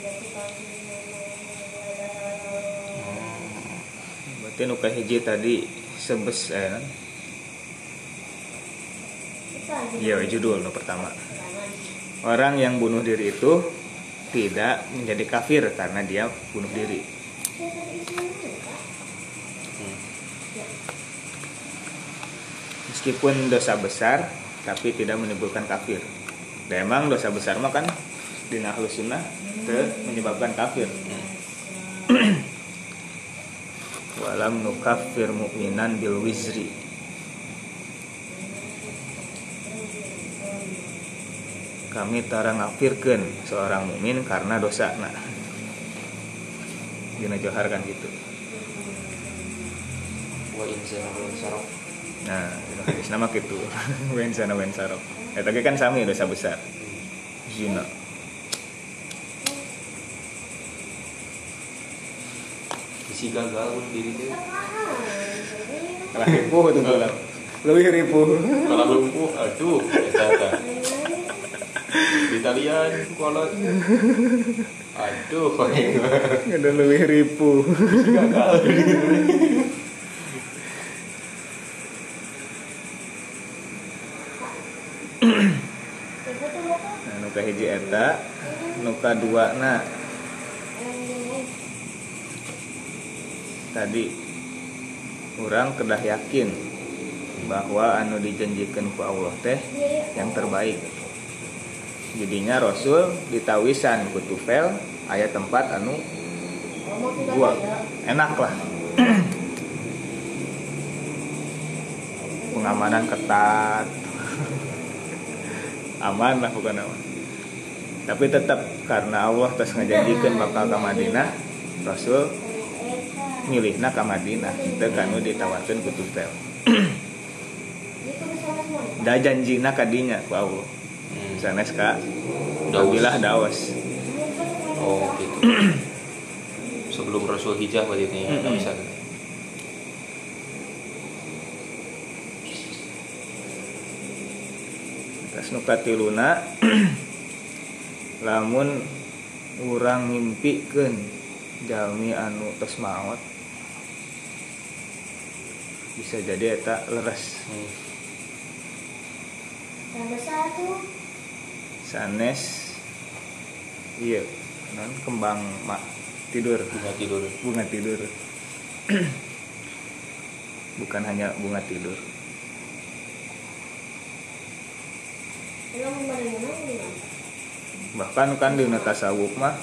Hmm.
Berarti kalau
berarti nu hiji tadi sebes eh, kan? Iya judul nu pertama orang yang bunuh diri itu tidak menjadi kafir karena dia bunuh diri meskipun dosa besar tapi tidak menimbulkan kafir dan emang dosa besar mah kan di sunnah menyebabkan kafir. Walam nukafir mu'minan bil wizri. Kami tara ngafirkeun seorang mukmin karena dosa nah dina johar kan gitu.
Wa wa insarok.
nah hadis nama gitu. Wen sana wen sarok. Eta ge kan sami dosa besar. Zina
Isi gagal diri itu.
kalah ripuh itu bola lebih ripuh
Kalau lumpuh, aduh, eta eta. Di talian kolot. Aduh, kok
ada lebih ripuh
gagal.
nah nuka hiji eta nuka dua na tadi. Orang kedah yakin bahwa anu dijanjikan ku Allah teh yang terbaik. Jadinya Rasul ditawisan ku tufel ayat tempat anu gua enak lah. Pengamanan ketat. Aman lah bukan aman tapi tetap karena Allah terus ngejanjikan bakal ke Madinah Rasul milihna ke Madinah itu kanu ditawarkan ku tufel da janjina kadinya ku Allah sanes ka Alhamdulillah dawas
Oh, gitu. Sebelum Rasul hijrah berarti ini ya,
Mm-mm.
bisa.
terus nuka tiluna lamun urang ngimpikeun jalmi anu tos maot bisa jadi eta leres
Hmm.
Satu.
sanes iya non kembang mak tidur
Bunga tidur.
bunga tidur bukan hanya bunga tidur bahkan kan di tasawuf mah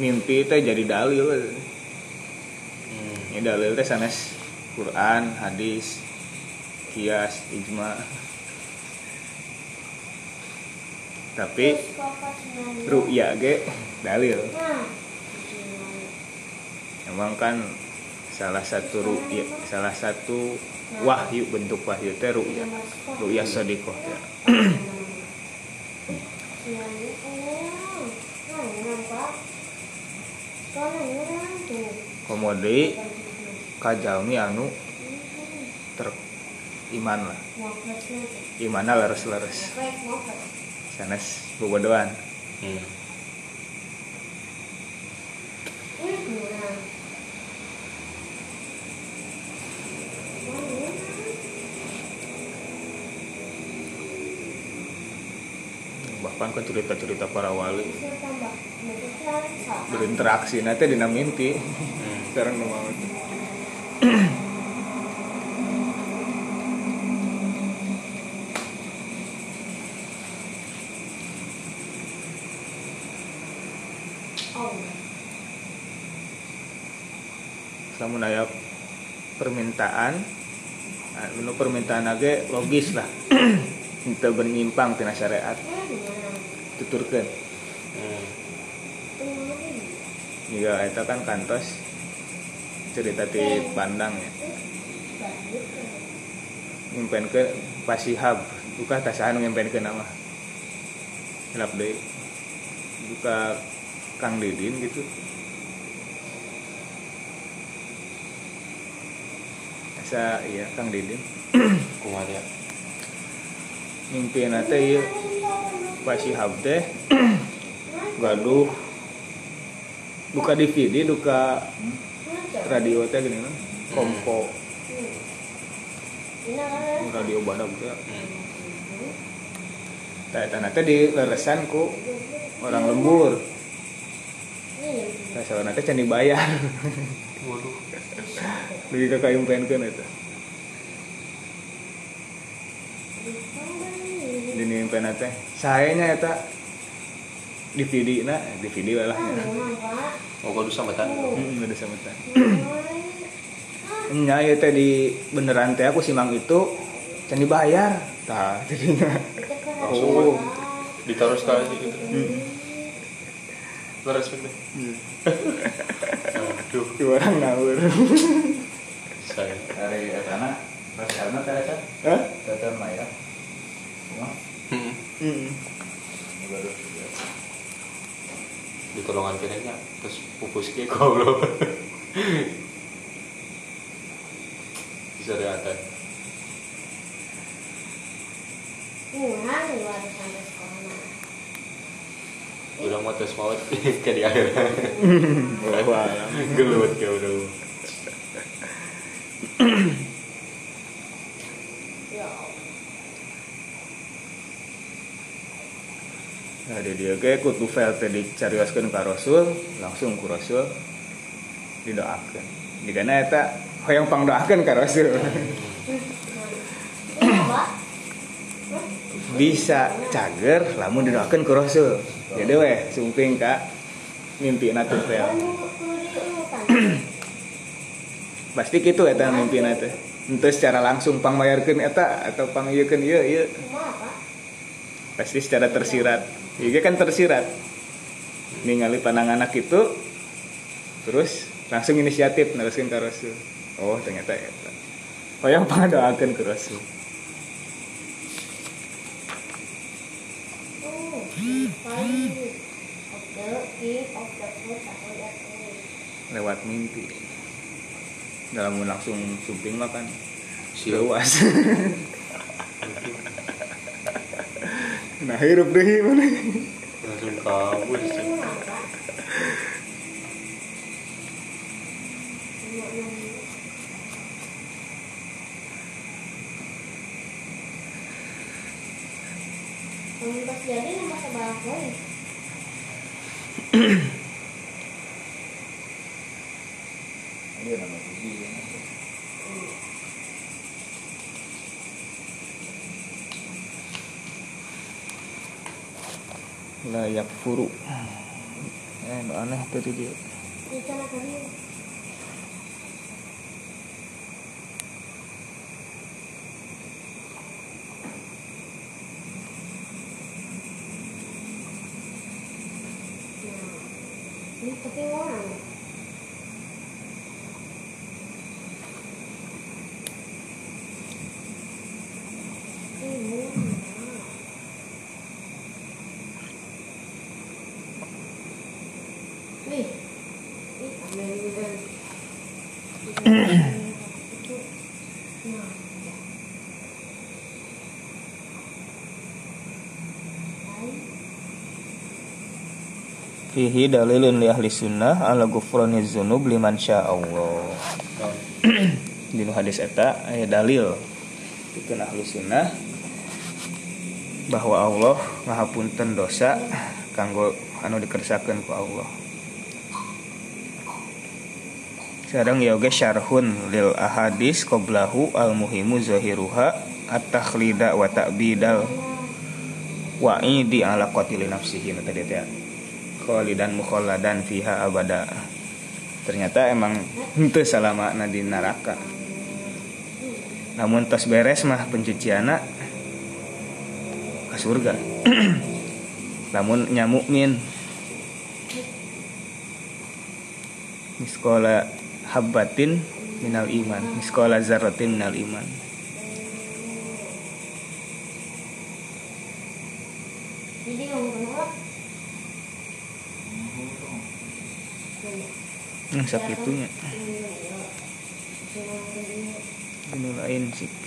mimpi teh jadi dalil
Hmm.
ini dalil teh sanes Quran hadis kias ijma. Tapi ru'ya ge dalil.
Nah,
emang kan salah satu ru'ya salah satu wahyu bentuk wahyu teh ru'ya. Ru'ya sadiqah. Ya. komodi kajalmi anu ter iman lah. Imanna leres-leres. Sanes bobodohan.
Hmm.
bahkan kan cerita-cerita para wali. Berinteraksi nanti dina mimpi.
Hmm.
sekarang nu mau itu. Samun aya permintaan nah, nu permintaan age logis lah itu bernyimpang tina syariat tuturkeun
Hmm.
Jika itu kan kantos cerita di pandang ya. Ngimpen ke pasihab. Buka tasahan ngimpen ke nama. Hilap deh. Buka Kang Didin gitu. Asa iya Kang Didin
Kumaha dia?
mimpi nate iya pasihab teh gaduh. Duka DVD duka radio teh gini kan kompo. Radio badak teh. Tah eta na teh di leresan ku orang lembur. Tah sawana teh can dibayar
Waduh.
lebih ke kayumpenkeun eta di nimpen teh. Sayanya eta DVD na DVD lah ya.
Oh, kudu sambutan.
Hmm, udah sametan. Nya ya teh di beneran teh aku simang itu can dibayar. Tah jadinya. Oh.
Ditaruh sekali gitu. Leres gitu. Aduh,
Di orang ngawur.
saya.
dari etana pas karena terasa
Hah?
tetap mah ya Cuma,
Hmm.
Hmm.
Di tolongan kirinya terus pupus ke goblok. Bisa diatai. Udah mau tes maut ke di akhir.
Alam.
Gelut ya udah.
Nah, di dia ge kutu file teh dicarioskeun ka Rasul, langsung ku Rasul didoakeun. Jika eta hoyong pangdoakeun ka Rasul. Bisa cager lamun didoakeun ku Rasul. Jadi weh sumping ka mimpi tuh file. Pasti gitu eta mimpi teh. Ente secara langsung pangmayarkeun eta atau pangieukeun ieu ieu pasti secara tersirat Iya kan tersirat. Ningali pandangan anak itu terus langsung inisiatif neruskan ke Rasul. Oh ternyata eta. Oh yang pangadoakeun ke Rasul. Lewat mimpi. Dalam langsung sumping mah kan
Siap.
luas nah hirup deh mana
Langsung kabur sih.
Pas jadi nambah sebalak boleh.
Iya nama Budi.
Layak furu eh nu aneh tadi dia
ini tapi orang. Ini orang. Nih, ini ambil dulu dan itu, nah, ya. Lain.
Fihi dalilun li ahli sunnah ala ghufrani dzunub liman syaa Allah dinu hadis eta aya dalil pikeun ahli sunnah bahwa Allah ngahapunten dosa kanggo anu dikersakeun ku Allah. Sareng ya syarhun lil ahadis qablahu al muhimu zahiruha at-takhlida wa ta'bidal wa'idi ala qatili nafsihi tadi teh khalidan mukhalladan fiha abada. Ternyata emang henteu salama di neraka. Namun tos beres mah pencuciana ke surga. Namun nyamukmin miskola habbatin minal iman. Miskola zarratin minal iman yang sakitunya ini lain sih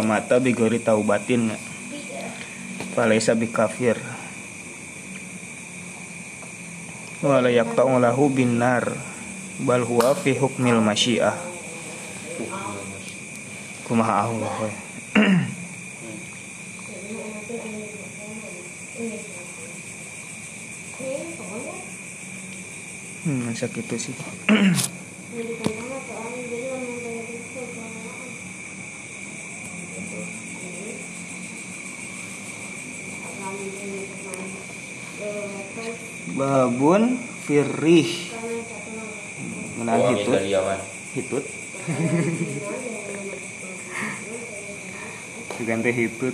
wa mata bigori taubatin. Falaisa bikafir. Wala yaqta'u lahu bin nar bal huwa fi hukmil masyiah. Kumaha Allah hmm masa gitu sih
Jadi pertama soalnya jadi orang yang kayak gitu kalau Akan ini kemarin Eh, terus
babun
nama
menang hitut. Hitut. Diganti hitut.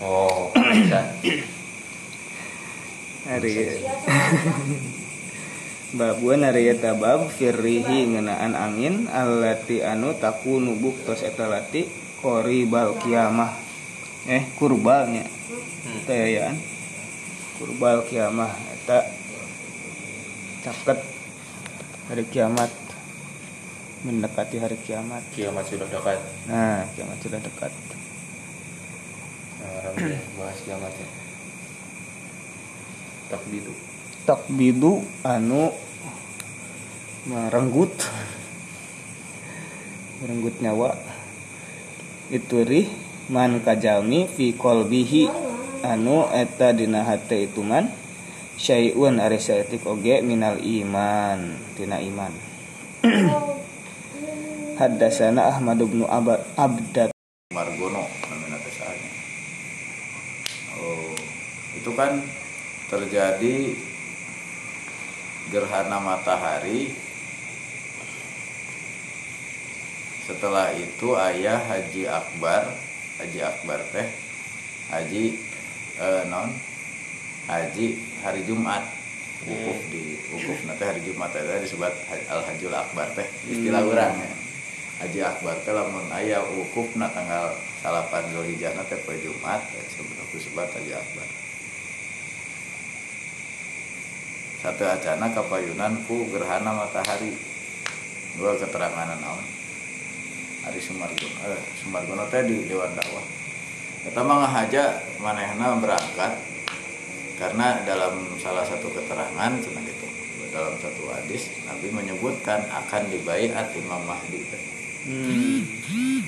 Oh, bisa.
hari Babuan hari eta bab firrihi ngenaan angin alati anu takunu buktos eta lati koribal kiamah. Eh kurbalnya tayaan kurbal kiamah eta caket hari kiamat mendekati hari kiamat
Kiamat sudah dekat.
nah kiamat sudah dekat
Nah, bahas kiamat ya. Takbidu.
takbidu anu merenggut merenggut nyawa itu rih man kajalmi fi kolbihi anu eta dina hate itu man syai'un ari saeutik oge minal iman tina iman Haddasana Ahmad bin Abad Abdat
Margono namanya teh saanya. Oh, itu kan terjadi gerhana matahari. Setelah itu ayah Haji Akbar, Haji Akbar teh Haji eh, non Haji hari Jumat wukuf di wukuf nanti hari Jumat teh disebut Al Hajjul Akbar teh istilah orang ya. Haji Akbar teh lamun aya wukuf na tanggal salapan Zulhijjah teh poe Jumat teh sebut sebat Haji Akbar. Satu acana kapayunan ku gerhana matahari. Dua keterangan naon. Hari Sumargono, eh, Sumargono teh di Dewan Dakwah. Kita mah ngahaja manehna berangkat karena dalam salah satu keterangan cina gitu dalam satu hadis Nabi menyebutkan akan dibaiat Imam Mahdi. Teh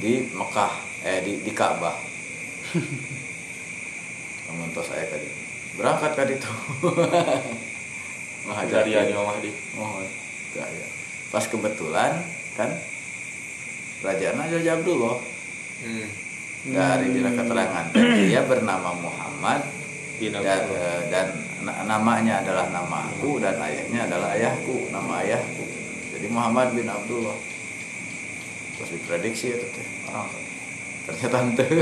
di Mekah eh di di Ka'bah. Mentos saya tadi. Berangkat ke itu
Dari Imam Mahdi.
oh enggak ya. Pas kebetulan kan Raja Raja Abdullah
Hmm.
Dari dina keterangan. Dia bernama Muhammad
Bin
dan,
Abdullah.
eh, dan na- namanya adalah nama aku dan ayahnya adalah ayahku nama ayahku. Jadi Muhammad bin Abdullah. Terus diprediksi itu teh. Orang ternyata ente.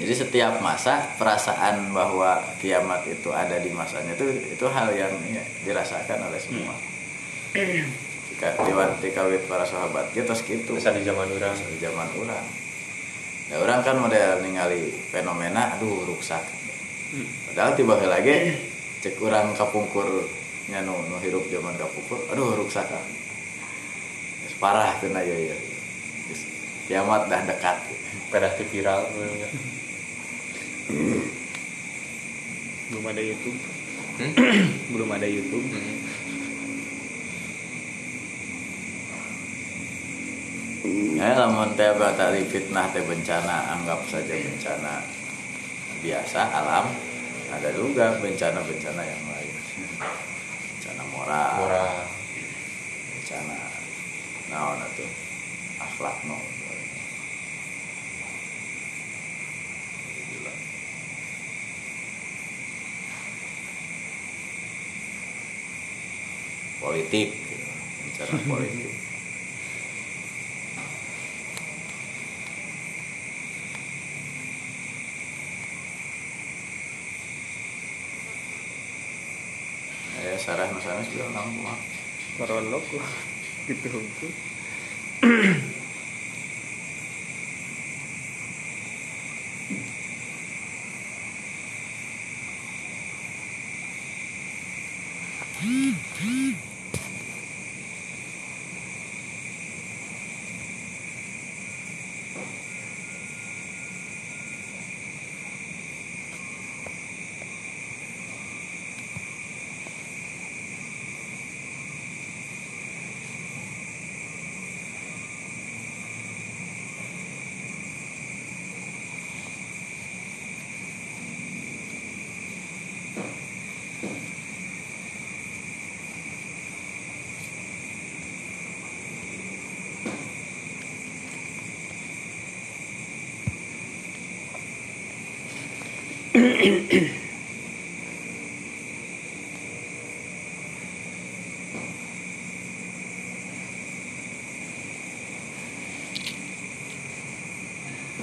Jadi setiap masa perasaan bahwa kiamat itu ada di masanya itu itu hal yang ya, dirasakan oleh semua. Jika diwanti kawit para sahabat kita gitu
di zaman orang.
di zaman orang ya orang kan model ningali fenomena aduh rusak padahal tiba lagi cek orang kapungkur nu, nu hirup zaman kapungkur aduh rusak. Geus parah tuh ya ya kiamat dah dekat
ti viral.
belum ada YouTube
Hmm?
belum ada YouTube
Hmm.
Ya lamun teh batali fitnah teh bencana anggap saja bencana biasa alam ada juga bencana-bencana yang lain. Bencana moral.
Moral.
bencana naon atuh? Akhlak no politik bencana politik sarah nusana sudah nang kumaha
Korolok gitu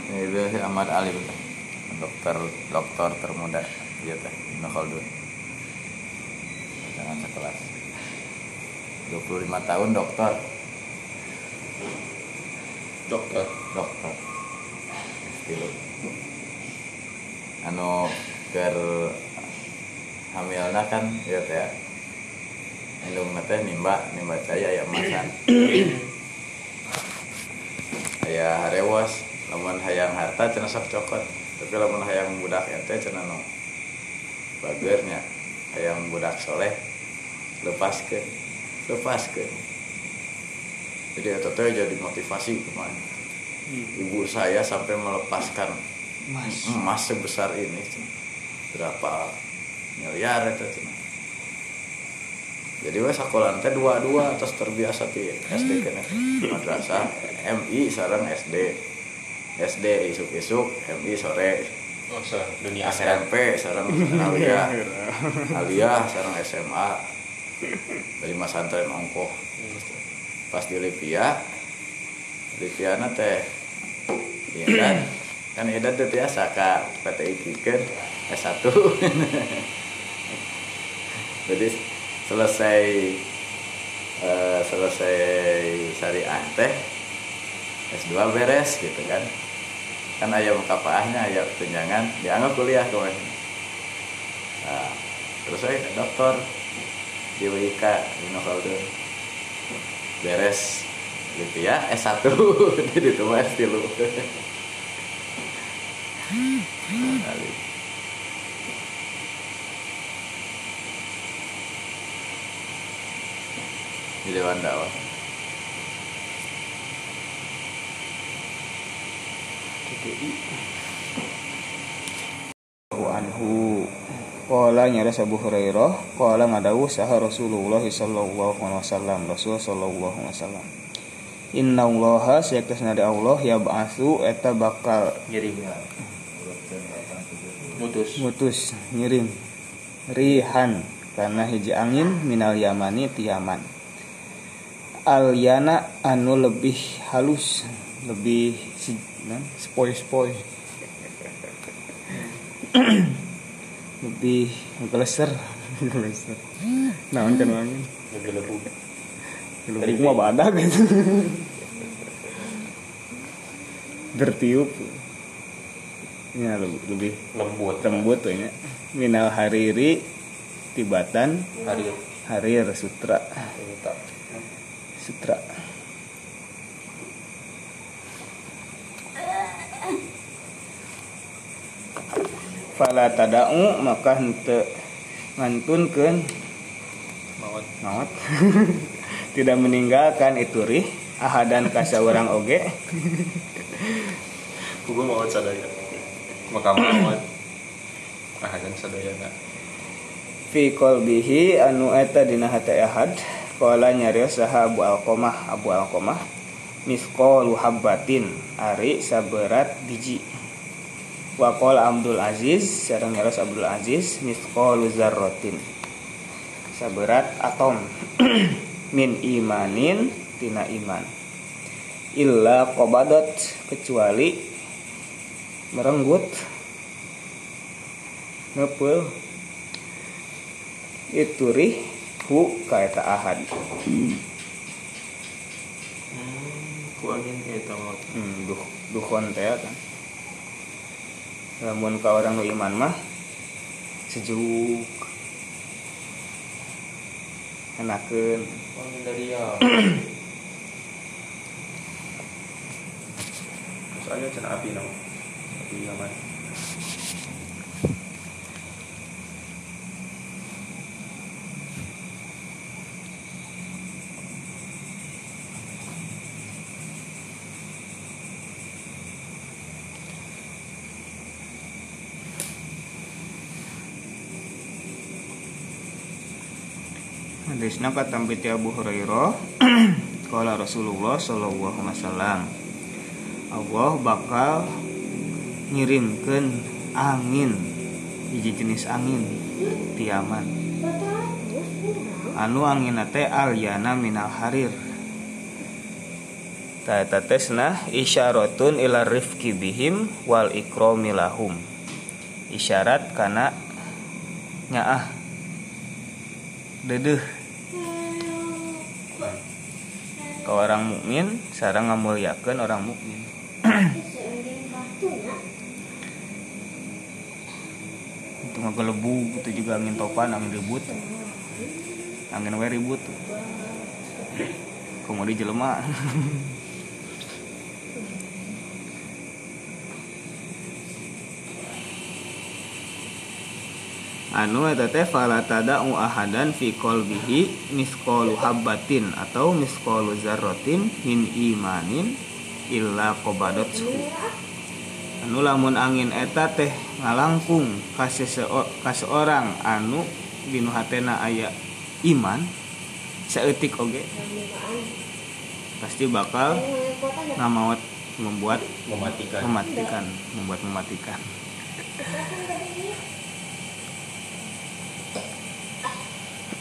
hukum
itu si Ahmad Ali betul. dokter dokter termuda dia teh. Ibnu Khaldun jangan sekelas. 25 tahun dokter.
Dokter.
dokter. Stilu. anu ker hamilna kan ya teh. Indung teh nimba nimba saya ya masan aya harewas lamun hayang harta cenah sok cokot tapi lamun hayang budak ente cenah no bagernya hayang budak soleh lepaskeun lepaskeun jadi eta teh jadi motivasi ke mana ibu saya sampai melepaskan
Mas
emas sebesar ini. Berapa miliar itu jadi wes sekolah teh dua dua terus terbiasa di SD kena madrasah. MI sarang SD SD isuk isuk MI sore.
Oh dunia
SMP sarang aliyah. Aliyah sarang SMA dari mas santren ongkoh pas di Livia Livia teh iya kan? Kan edan teh biasa kak. PT iki kan S1 jadi selesai eh, selesai syariah teh S2 beres gitu kan? Kan ayam kapaahnya ayam tunjangan. Dianggap kuliah kemarin. Nah, terus saya dokter di WIK di Novaldo beres gitu ya. S1 di itu mah S3 Kali. di Dewan Dakwah.
Anhu Qala nyara Abu Hurairah Qala ngadawu saha Rasulullah sallallahu alaihi wasallam. Rasul sallallahu alaihi wasallam. Inna allaha sayaktasna dari Allah ya ba'athu eta bakal
ngirim mutus.
Mutus ngirim rihan karena hiji angin minal yamani ti yaman al yana anu lebih halus lebih si, nah, spoi spoi lebih geleser geleser naon kan
lebih lebu
lebih mah badak. Gitu bertiup. Ya lebih, lebih
lembut.
lembut tuh ya. Minal hariri tibatan
harir.
Harir sutra.
Cerita
sutra fala tada'u maka henteu ngantunkeun.
Mawat
maut. Tidak meninggalkan itu rih ahadan kasa orang oge.
Kugu mawat sadaya. Maka mawat ah dan sadaya na
fi qalbihi anu eta dina hati ahad. Qala nyarios saha Abu Alqamah. Abu Alqamah misqalu habbatin ari saberat biji wa qala Abdul Aziz sareng Abdul Aziz misqalu zarratin saberat atom. Min imanin tina iman. Illa qabadat kecuali merenggut ngepul itu rih hu kaeta ahad.
Ku angin eta mawat
hmm, duh duhon teh kan lamun ka orang nu iman mah sejuk. Enakeun.
Ya soalnya cina api no api aman
Hadisna katam ti Abu Hurairah Kala Rasulullah sallallahu wasallam Allah bakal ngirimkeun angin hiji jenis angin tiaman. Anu angin teh alyana minal harir. Tata tesna isyaratun ila rifki bihim wal ikrami lahum. Isyarat kana nyaah dedeh orang mukmin sarang ngamuliakeun orang mukmin. Itu ngagelebu itu juga angin topan angin ribut. Angin we ribut. Kemudian jelema anu eta teh fala tada'u ahadan fi qalbihi misqalu habbatin atau misqalu zarratin min imanin illa qabadat. Anu lamun angin eta teh ngalangkung ka seorang anu dinu hatena aya iman seetik oge pasti bakal ngamawat membuat
mematikan.
mematikan membuat mematikan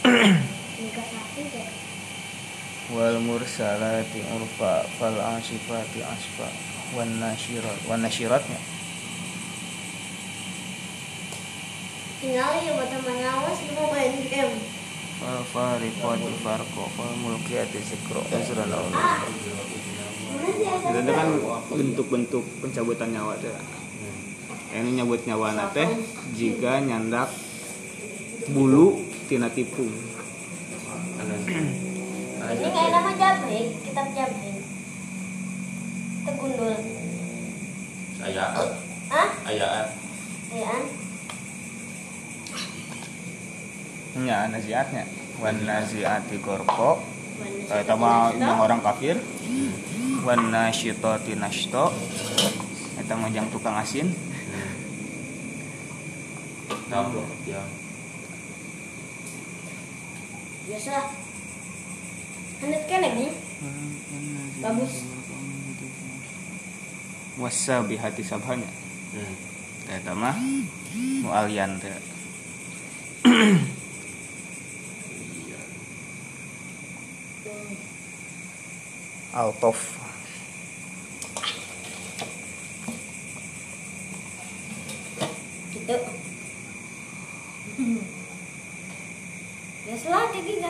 wal mursalati urfa fal asifati asfa wan nasyirat wan nasyiratnya?
Tinggal ya buat teman awas mau main game.
Fal fariqati farqo fal mulkiyati zikro uzran itu kan bentuk-bentuk pencabutan nyawa teh ini nyabut nyawa teh jika nyandak bulu tina tipung
ini kayak nama jabrik kitab jabrik. Tegundul.
Ayaan.
Ah
ayaan.
Ayaan.
Nya nasihatnya. Wan nasiati gorko kayak sama yang orang kafir. Wan nasyitati nashto. Eta mah jang tukang asin.
Tahu yang
biasa Hanet kene nih bagus.
Wasa bihati sabhanya.
Hmm.
eta mah mualian teh. Altof
gitu biasa lah kayak gini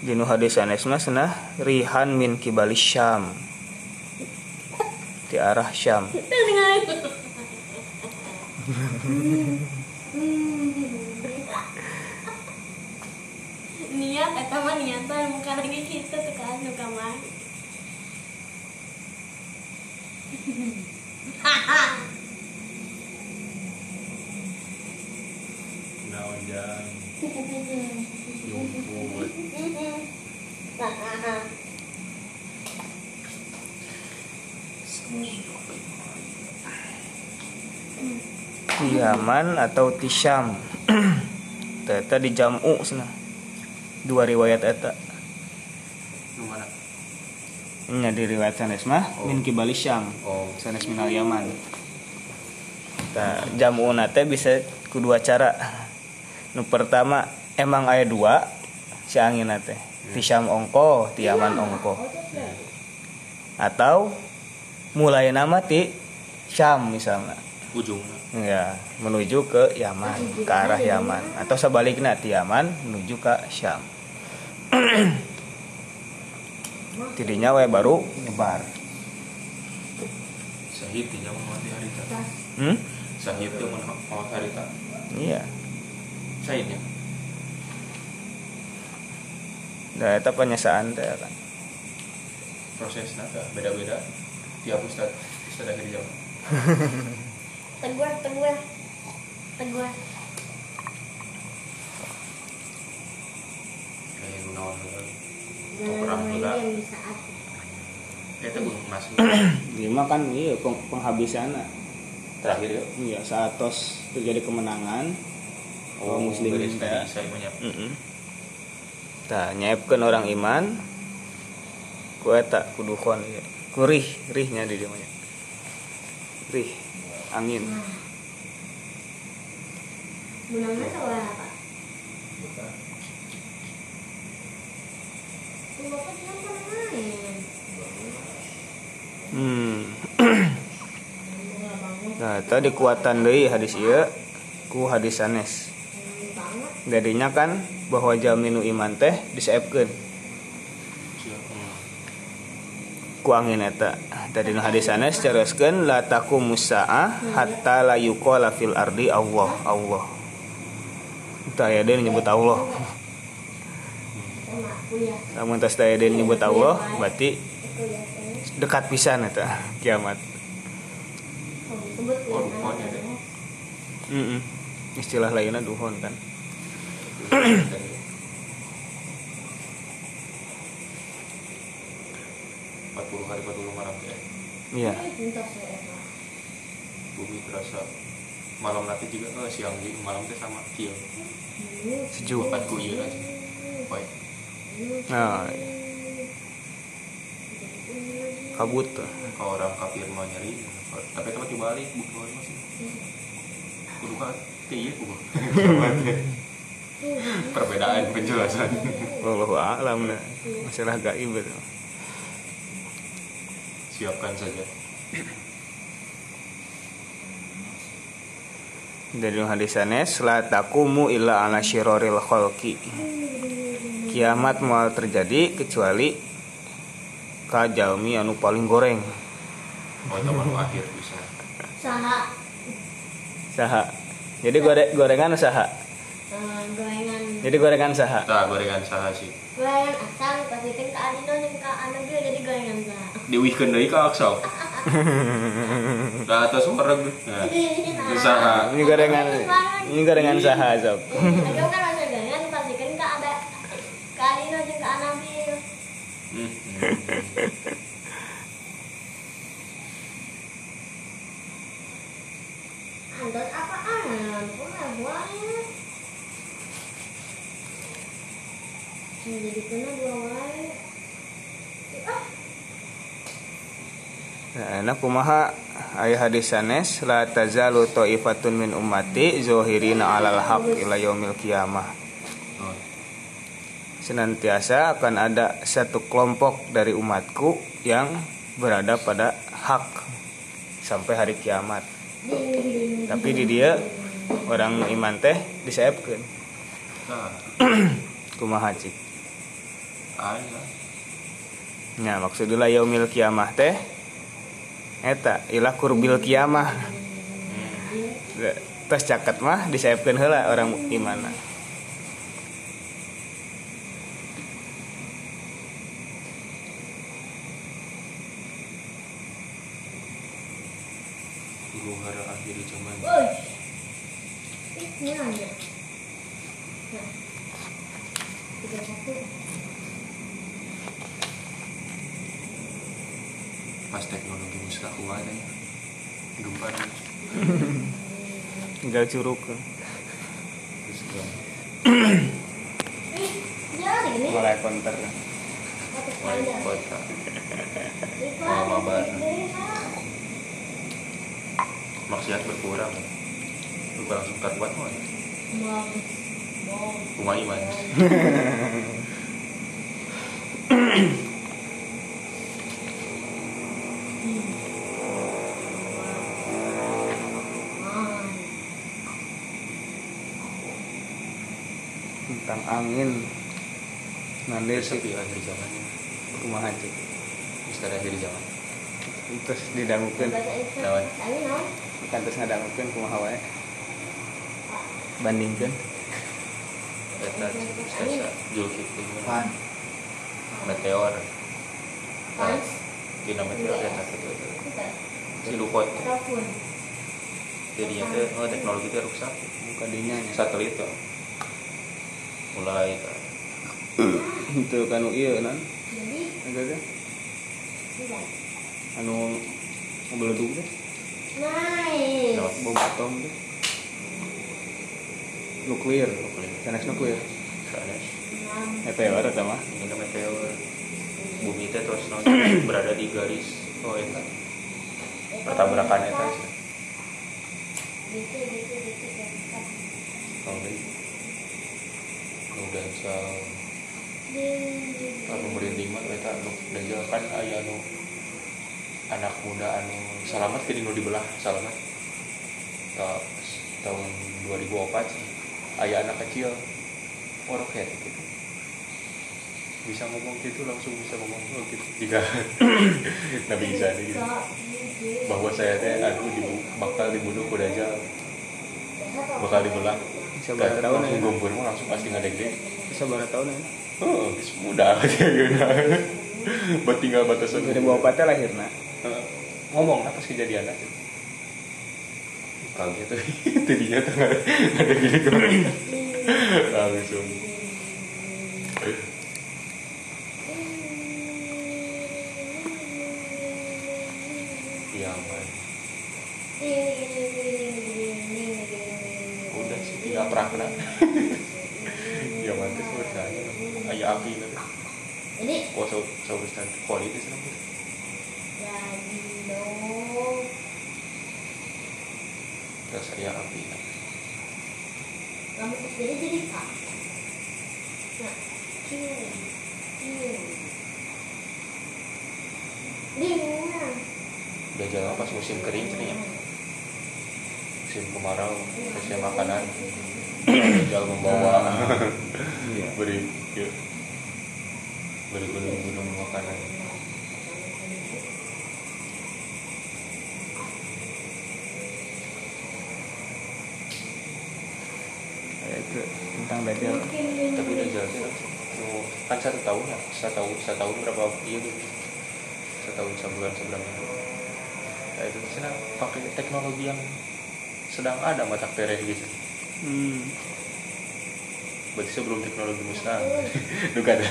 Jinu hadis sanes mah cenah rihan min kibali syam. Di arah syam.
Niat eta mah niatan bukan lagi kita tuh kan nu kamar
naonjang yumput
di Yaman atau di Syam Eta di jamu cenah dua riwayat eta. Nya di riwayat sanes mah min kibali Syam.
Oh.
Sanes minal Yaman. Jamu nate bisa kedua cara. Nu pertama emang aya dua si angin nate di Syam ongko di Yaman ongko. Atau mulai nama ti Syam misalnya.
Ujungnya
ya menuju ke Yaman ke arah Yaman. Atau sebaliknya di Yaman menuju ke Syam tidinya we baru nyebar.
Sahid nya mau mati harita
hmm?
teh mau mau harita
iya.
Sahidnya
nah itu penyesaan teh kan
prosesnya teh beda-beda. Tiap ustad ustad akhir zaman
teguh teguh. Teguh.
Kayak naon perang juga. Belum masuk
lima kan iya peng- penghabisan
terakhir ya
iya saat tos terjadi kemenangan oh, muslim
saya banyak
Mm-mm. Tah nyaepkeun orang iman ku eta kudu kon ieu. Kurih, rihnya di dieu nya. Rih, angin.
menangnya sama apa bapak main
Hmm. nah, eta dikuatan deui hadis ieu ku hadis sanes. Jadinya kan bahwa jaminu iman teh disaepkeun
Hmm.
ku angin eta. Tadi nu hadis sanes caroskeun la taqumu saah hatta la yuqala fil ardi Allah Allah. Tah aya deui nyebut Allah. Namun tas deui nyebut Allah berarti dekat pisan eta kiamat.
deh
Mm Istilah lainnya duhon kan.
Empat puluh hari empat puluh malam ya
iya.
Bumi terasa malam nanti juga eh, siang di malam itu sama kieu
sejuk.
Bukan ku ieu aja. Poe.
nah. Kabut tuh.
Kalau orang kafir mau nyari tapi tempat dibalik bukan masih. Kudu kan kayak kudu perbedaan penjelasan.
Wallahu a'lam. Nah. masalah gaib itu.
Siapkan saja.
Dari hadis sanes la taqumu illa ala syiroril khalqi. Kiamat mau terjadi kecuali ka jalmi anu paling goreng.
Oh teman akhir bisa.
Saha.
Saha. Jadi gore gorengan saha
eh, gorengan.
Jadi gorengan saha?
Tak gorengan saha sih.
Gorengan asam pasti kan ke Adino yang ke anu jadi gorengan saha.
diwihkeun deui ka aksal da atas wareg nah
Nah.
saha.
Ini gorengan ini gorengan saha sob.
Aduh kan masa gorengan pasti kan ke ada ke Adino yang ke Anabil.
Hmm, hmm.
Andot apaan? Pula buahnya. Jadi kena dua wae. Ah,
Nah, kumaha aya hadis sanes la tazalu taifatun min ummati zahirina 'alal haq ila yaumil qiyamah.
Oh,
Senantiasa akan ada satu kelompok dari umatku yang berada pada hak sampai hari kiamat. Tapi di dia orang iman teh disaepkeun.
nah
Kumaha cik? Nah, maksudnya yaumil kiamah teh eta ilah kurbil kiamah. Tos caket mah disaepkeun heula orang iman.
huru hara akhir zaman
Woi. Ih, ini aja. Nah. Tiga satu.
pas teknologi mustahil ada ya gempa dan
Tinggal curug.
ya.
Mulai konter.
Kali.
kota.
Dari mana?
maksiat berkurang berkurang suka buat mau ya rumah iman
angin. Nanti
sepi akhir zamannya
kumaha cik.
sekarang akhir zaman
Terus didangukeun.
Islam.
Lawan.
Tapi non.
Kan terus ngadangukeun kumaha wae. Bandingkeun.
Eta Stasa Zulkifli
Pan.
meteor
Pans.
Dina meteor eta
Kita.
si Lukot
Ataupun.
jadinya teh oh, teknologi teh rusak
Buka dinya nya.
satelit tuh mulai.
Itu kan ieu nan.
Jadi.
Ada teh
Tidak.
anu beledug teh.
Nice.
Bom atom teh. Nuklir.
nuklir
Sanes nuklir.
sanes
Enam.
Meteor eta mah.
ini meteor bumi teh terus berada di garis oh eta pertabrakan eta sih
Gitu, gitu, gitu,
sa
Di-
anu merinding mah eta dajal kan aya anu anak muda anu salamat ke dinu dibelah salamat Ta, tahun 2004 sih aya anak kecil orok ya gitu bisa ngomong gitu langsung bisa ngomong oh, gitu jika bisa deh gitu. Bahwa saya teh aku dibu bakal dibunuh ku dajal. Bakal dibelah
Sabar tahun
langsung
ya. ya.
Oh, mudah aja gitu. Buat tinggal batasan.
Dari bawa patah
lahir. Ngomong apa sih kejadian aja. Tuh, ada gini Iya saprakna ya mantis bertanya ayah api nanti
Jadi
oh so so bertanya kualitas nanti
jadi dong.
terus ayah api
Kamu terus jadi jadi kak. Nah, cium. Bingung lah.
Jajal pas musim kering nih ya musim kemarau musim makanan. Jajal membawa
Iya.
beri ya, beri gunung-gunung makanan.
Itu tentang dajjal
tapi Dajjal sih nu- kan satu tahun ya? Satu tahun satu tahun berapa? Iya tuh satu tahun sebulan. Sebelumnya ya itu sih nah, pakai teknologi yang sedang ada mata pereh gitu.
Hmm.
berarti sebelum teknologi musnah. Duga ada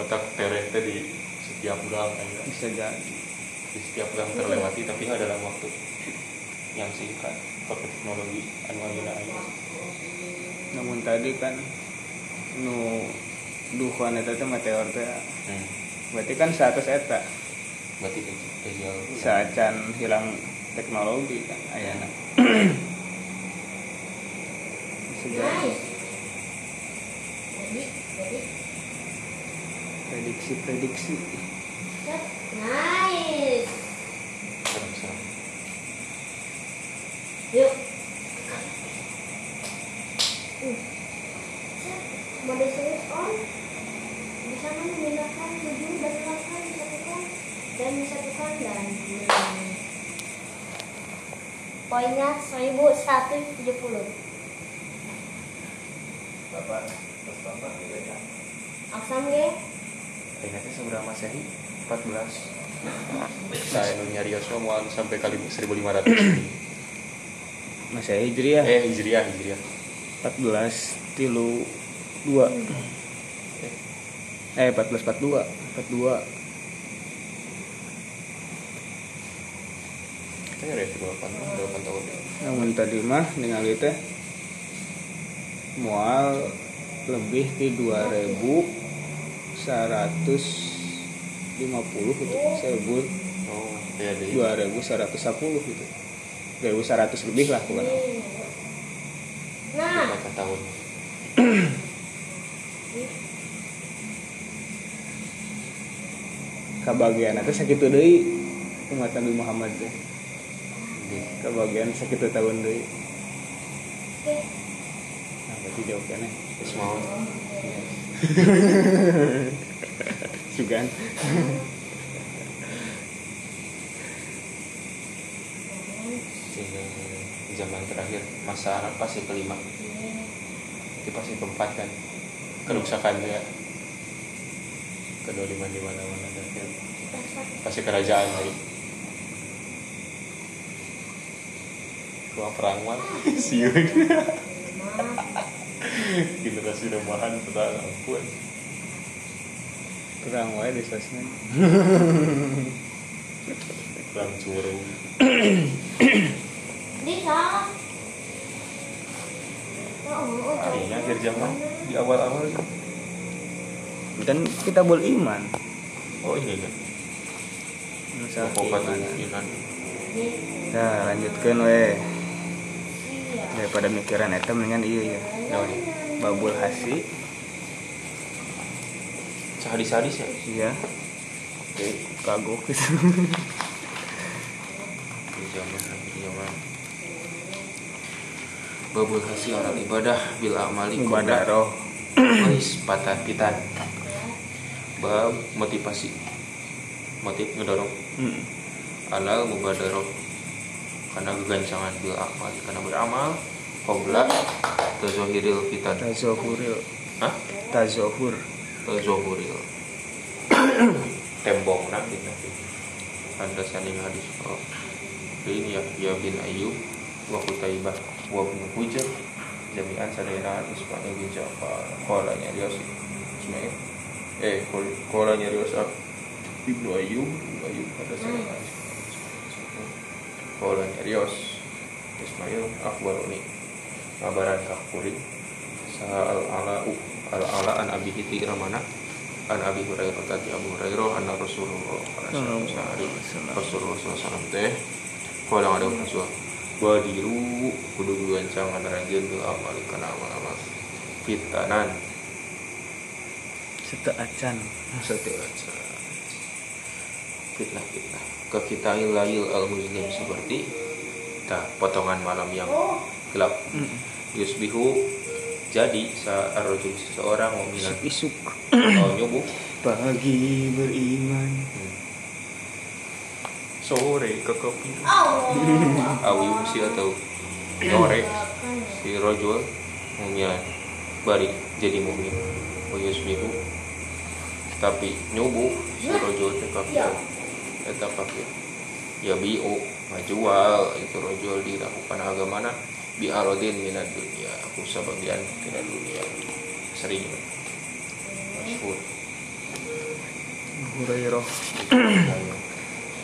mata pereh teh di setiap gang aja
bisa jadi.
Di setiap gang terlewati tapi nggak dalam waktu. Yang singkat pakai teknologi anu ayeuna
namun tadi kan nu duhuan eta teh meteor teh.
Hmm.
berarti kan 100 eta
berarti Dajjal
saacan hilang teknologi kan ayana. Jadi,
jadi,
prediksi prediksi.
Nice. Yuk. Uh. Mode switch on. Bisa memindahkan tujuh dan delapan dan disatukan dan mengulangi. Poinnya 1170.
bapak terus bapak beda
Aksam ge?
Teh seberapa masehi 14 saya nu nyarios mah moal sampai kali 1500
masih hijriah.
Eh hijriah hijriah.
14 tilu 2 eh. 14 42 42
ada 8 8 tahun. Ya
namun tadi mah ningali teh mual lebih di 2150 gitu sebut
oh iya deh
2110 gitu. 2100 lebih lah bukan?
Nah,
berapa tahun?
Kebagian itu sakitu deui umat Nabi Muhammad teh kebagian sakitu tahun deui
oke.
nah berarti jauh kan
Terus mau
sugan
sehingga zaman terakhir masa pasti kelima. Itu pasti keempat kan? Kerusakannya kedua lima di mana mana pasti kerajaan lagi ruang perang mah siun generasi remahan perang ampun
perang wae di sosmed.
Perang.
Oh, oh,
harinya akhir zaman di awal-awal.
Kan kita beriman
oh ini kan
masalah
pokoknya
keimanan.
Yunan
nah lanjutkan we
Iya.
Daripada mikiran eta mendingan iya ya
ini.
babul hasi.
Sehadis-hadis ya?
Iya. Kagok. Gitu
zaman zaman. Babul hasil alat ibadah bil amali
mubadaroh
Wais patah pitan bab motivasi. Motif ngedorong.
Hmm.
alal mubadaroh karena kegancangan bil amal karena beramal qobla tazohiril fitan.
Tazohuril.
Hah?
Tazohur.
Tazohuril. Tembok nak gitu anda saning hadis. Oh. Ini ya ya bin Ayub wa Qutaibah wa bin Hujr jami'an sadayana hadis Pak. Bin Ja'far. Qala nyarios Ismail. Eh qala nyarios Ibnu Ayub Ibnu Ayub ada saning hadis qala nyarios Ismail akhbaroni kabaran kakuring sa al ala al ala an abi hiti ramana an abi hurairah tadi abu hurairah anna rasulullah sallallahu rasulullah sallallahu teh kala ada rasul wadiru kudu guancang ngaranjeun teu amal kana amal-amal fitanan.
Seteacan.
Setiap fitnah fitnah ke kita ilayil al muslim seperti nah, potongan malam yang gelap. Yusbihu jadi sa arrojul seseorang mu'minan
Isuk
oh nyubuh.
Pagi beriman.
Sore ke kopi. Awi si atau sore. Si rojul mu'minan balik jadi mu'min. Wa yusbihu tapi nyubuh si rojul teh kafir eta kafir ya biu ngajual itu rojul dilakukan agamana bi arodin minat dunia aku sebagian tina dunia. Sering. Masyhur.
Hurairah.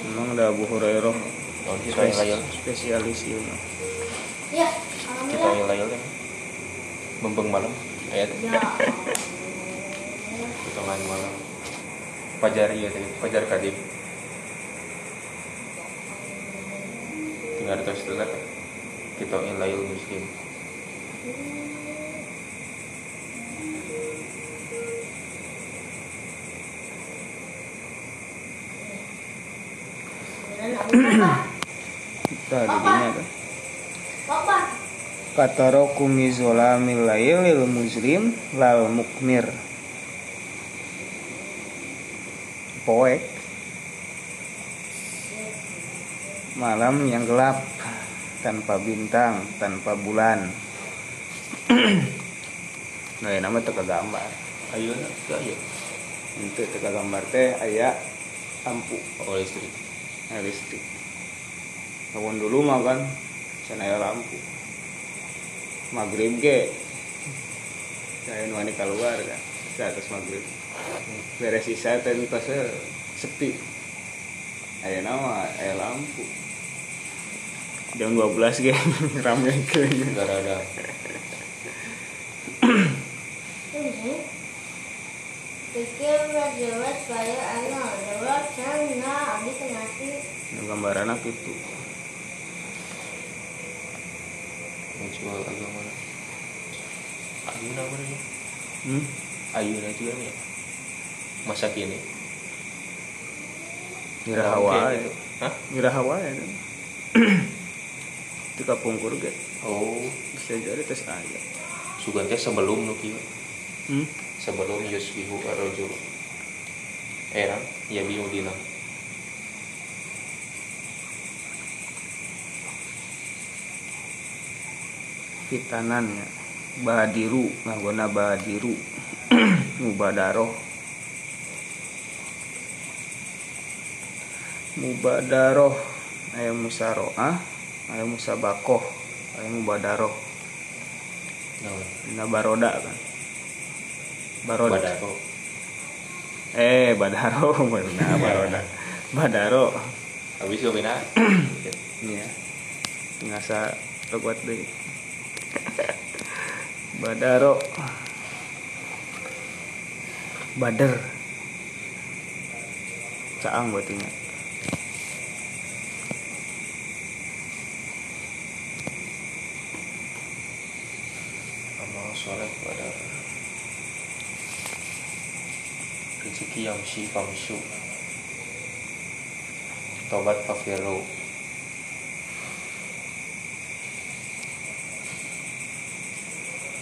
Memang ada Abu Hurairah.
Layal
Spesialis iya.
Ya,
kita yang layal kan bembeng malam ayat.
Ya.
potongan malam. Pajar iya tadi. Pajar kadip ada terus dulu kita layal muslim
Tadi dinya kan
Papa.
Kataroku mizolamil lailil muslim lal mukmir. Poek Malam yang gelap Tanpa bintang, tanpa bulan. Nah, ini nama teka gambar.
Ayo nak ayo
Itu teka gambar teh aya lampu
oh listrik.
Aya listrik. Tahun dulu mah kan Sana aya lampu. Maghrib ge. Saya nuani keluar kan Ke atas maghrib. Beres isya teh pas sepi. Aya nama aya lampu Jam 12 ge. Rame ke
negara ada.
Pikir udah jelas supaya anak jawab sana abis ngasih
gambar anak itu.
Menjual agama. Ayu ini
hmm?
ayu juga nih masa kini.
Wirahawa
itu. Hah?
Wirahawa ya Itu kapungkur ge
oh.
Bisa jadi tes aya
sugan teh sebelum nu kieu?
Hmm?
sebelum yusbihu arrojul era ya biu dina.
Pitanannya Badiru Nggona badiru. Mubadaroh Mubadaroh Ayam musaroah Ayam musabakoh Ayam mubadaroh
nah
baroda kan? Baroda.
Badaro
Eh badaro Benar baroda. Badaro
habis yo bina.
Ini ya Ngasa deh. Badaro Bader. Caang berarti
soleh badar rezeki yang si famsu tobat fafiru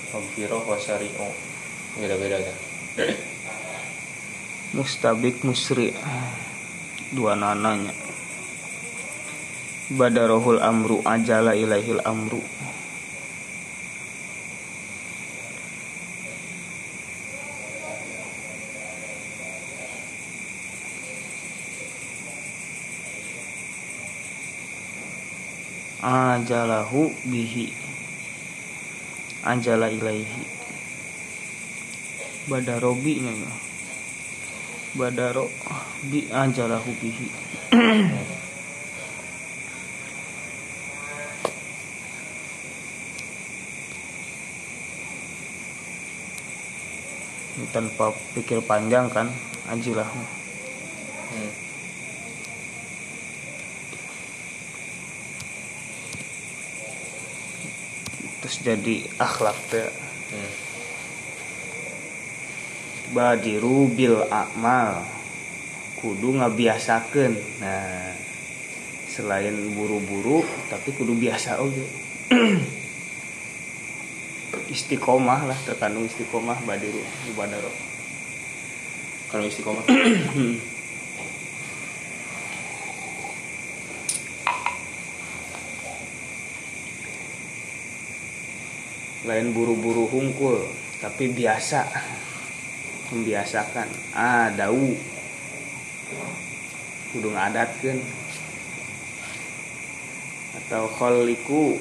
Fafiru wasari'u Beda-beda kan
Mustabik musri. Dua nananya. Badarohul amru Ajala ilaihil amru ajalahu bihi. Anjala ilaihi. Badarobi nya badaro bi anjalahu bihi. Tanpa pikir panjang kan anjilahu. Jadi akhlak teh.
Hmm.
badiru bil akmal kudu ngabiasakeun. Nah selain buru-buru tapi kudu biasa oke istiqomah lah terkandung istiqomah badiru ibadaro
Kalau istiqomah.
lain buru-buru hungkul tapi biasa. Membiasakan. Ah dau. Kudu ngadatkeun. Atau kholiku.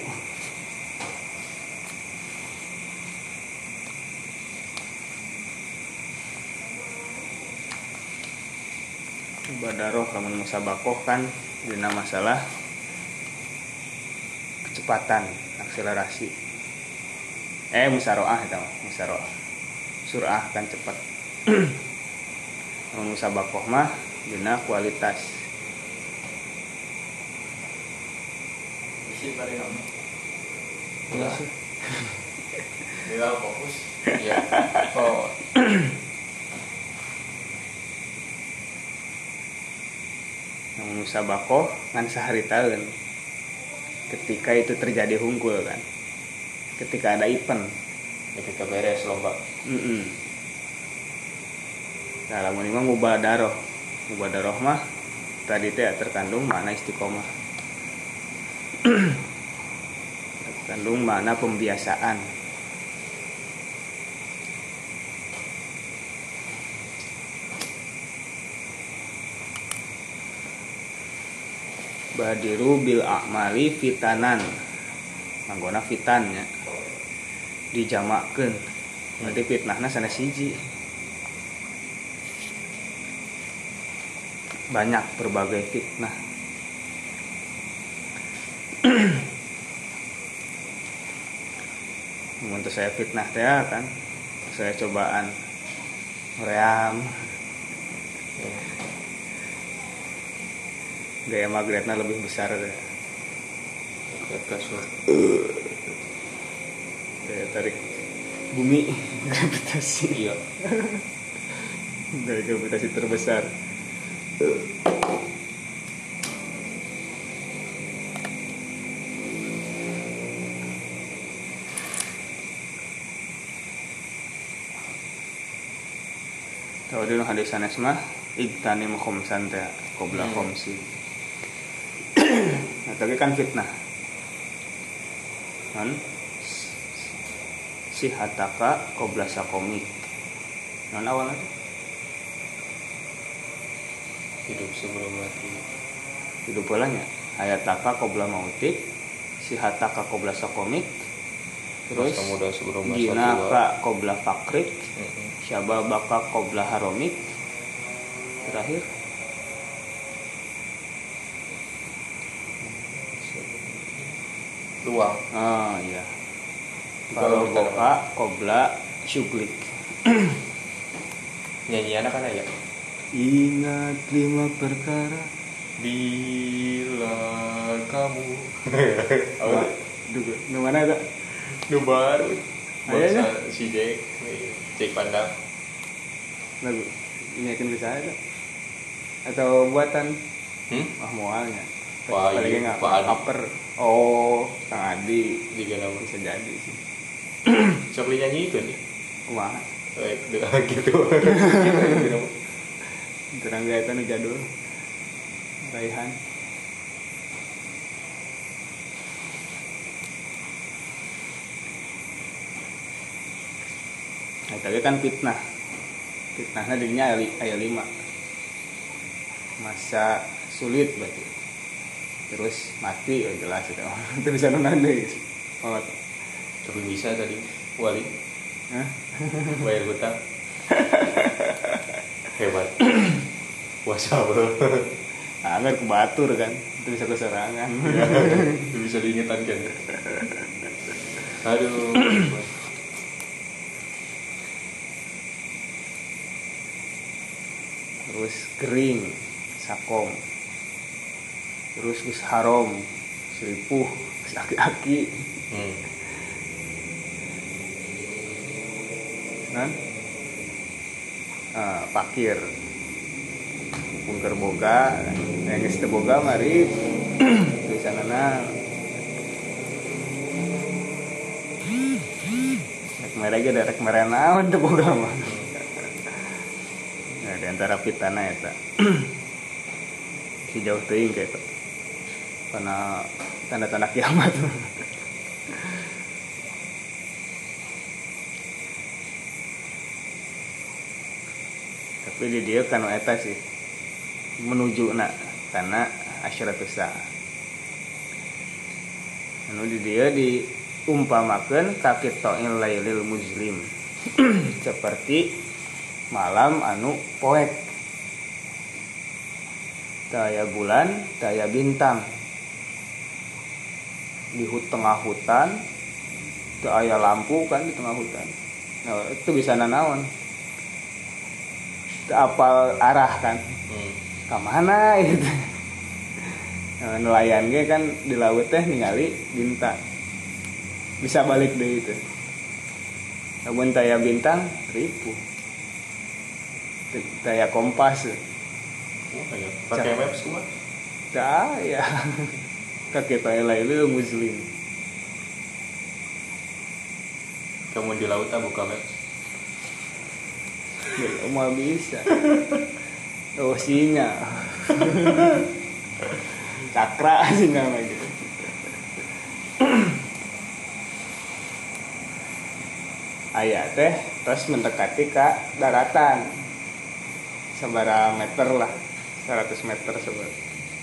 Badaroh kamu musabakoh kan dina masalah kecepatan akselerasi eh musaroah itu musaroah surah kan cepat musabakoh mah dina kualitas
Isi pada kamu.
Iya sih.
Fokus.
Iya. Oh,
Namun musabakoh kan sehari tahun ketika itu terjadi hungkul kan ketika ada event
ketika beres lomba.
Mm-mm. Nah, lamun imam mubadaroh. Mubadaroh mah tadi teh terkandung makna istiqomah. terkandung makna pembiasaan. Badiru bil a'mali fitanan. Manggona fitannya dijamakeun. Berarti fitnahna sana siji. Banyak berbagai fitnah. Untuk saya fitnah teh kan? Saya cobaan ream. Gaya magretna lebih besar.
Lihat kasur.
tarik bumi gravitasi
Iya.
Gaya gravitasi terbesar. Tahu dulu hadis sanes mah igtanim khomsan teh qabla
Hmm.
khomsi. nah, tapi kan fitnah. Kan si hataka qabla sakomik. Non awalnya tuh
Hidup sebelum mati.
hidup bolanya hayataka qabla mautik sihataka qabla sakomik terus
Masa muda sebelum masa tua.
ginaka qabla fakrik
Mm-mm.
syababaka qabla haromik terakhir
Luang.
ah iya
Kalau
farogoka qabla syuglik
Nyanyian kan ya.
ingat lima perkara.
Bila kamu
oh, duh, nu mana ada
Nu baru.
Ayahnya?
Bangsa si Jack. Jack Pandang.
Lagu ini akan bisa ada atau buatan?
Hmm?
ah mualnya.
Iya,
nggak
Pak Adi.
upper oh kang Adi.
Nama.
Bisa jadi sih
Sok nyanyi itu nih
kumaha
Eh, gitu.
Terang gaya kan jadul. Raihan. Nah, tapi kan fitnah. Fitnahnya dirinya ayat li- ayat lima. Masa sulit berarti. Terus mati oh jelas itu. Itu bisa nonande oh
Tapi bisa tadi Wali.
Hah?
Bayar hutang. Hebat. Puasa bro.
Anggar ke batur kan itu bisa keserangan.
Itu bisa diingetan kan Aduh
terus kering sakom. Terus geus harom seripuh aki-aki
Hmm.
Ah, pakir pungker boga yang teu boga mari tulisanana rek mere ge rek mere naon teu boga mah. Nah di antara pitana eta si jauh kayak itu karena tanda-tanda kiamat tapi di dia kan eta sih. Menuju nak karena asyaratus sah anu di dia diumpamakeun ka qita'il lailil muslim seperti malam anu poek daya bulan daya bintang. Di hut tengah hutan daya lampu kan di tengah hutan. Nah, itu bisa Teu apal arah kan
Hmm.
ke mana gitu nah, nelayan ge kan di laut teh ningali bintang bisa balik deh itu namun daya bintang ribu daya kompas
Oh. Pakai maps cuma.
daya kakek daya itu muslim
Kamu di laut ah buka maps.
Belum mah bisa. Oh sinyal cakra sinyal lagi ayah teh terus mendekati ke daratan. Sebara meter lah. 100 meter sebar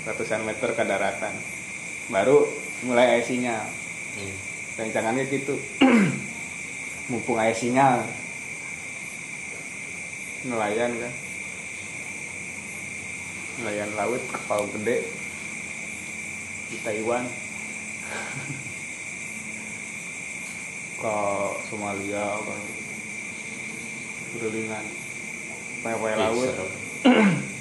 ratusan meter ke daratan. Baru mulai ayah sinyal.
Hmm.
rencangannya gitu. Mumpung ayah sinyal nelayan kan. Nelayan laut kapal gede. Di Taiwan ke Somalia ke Berulingan Paya-paya
Ih,
laut.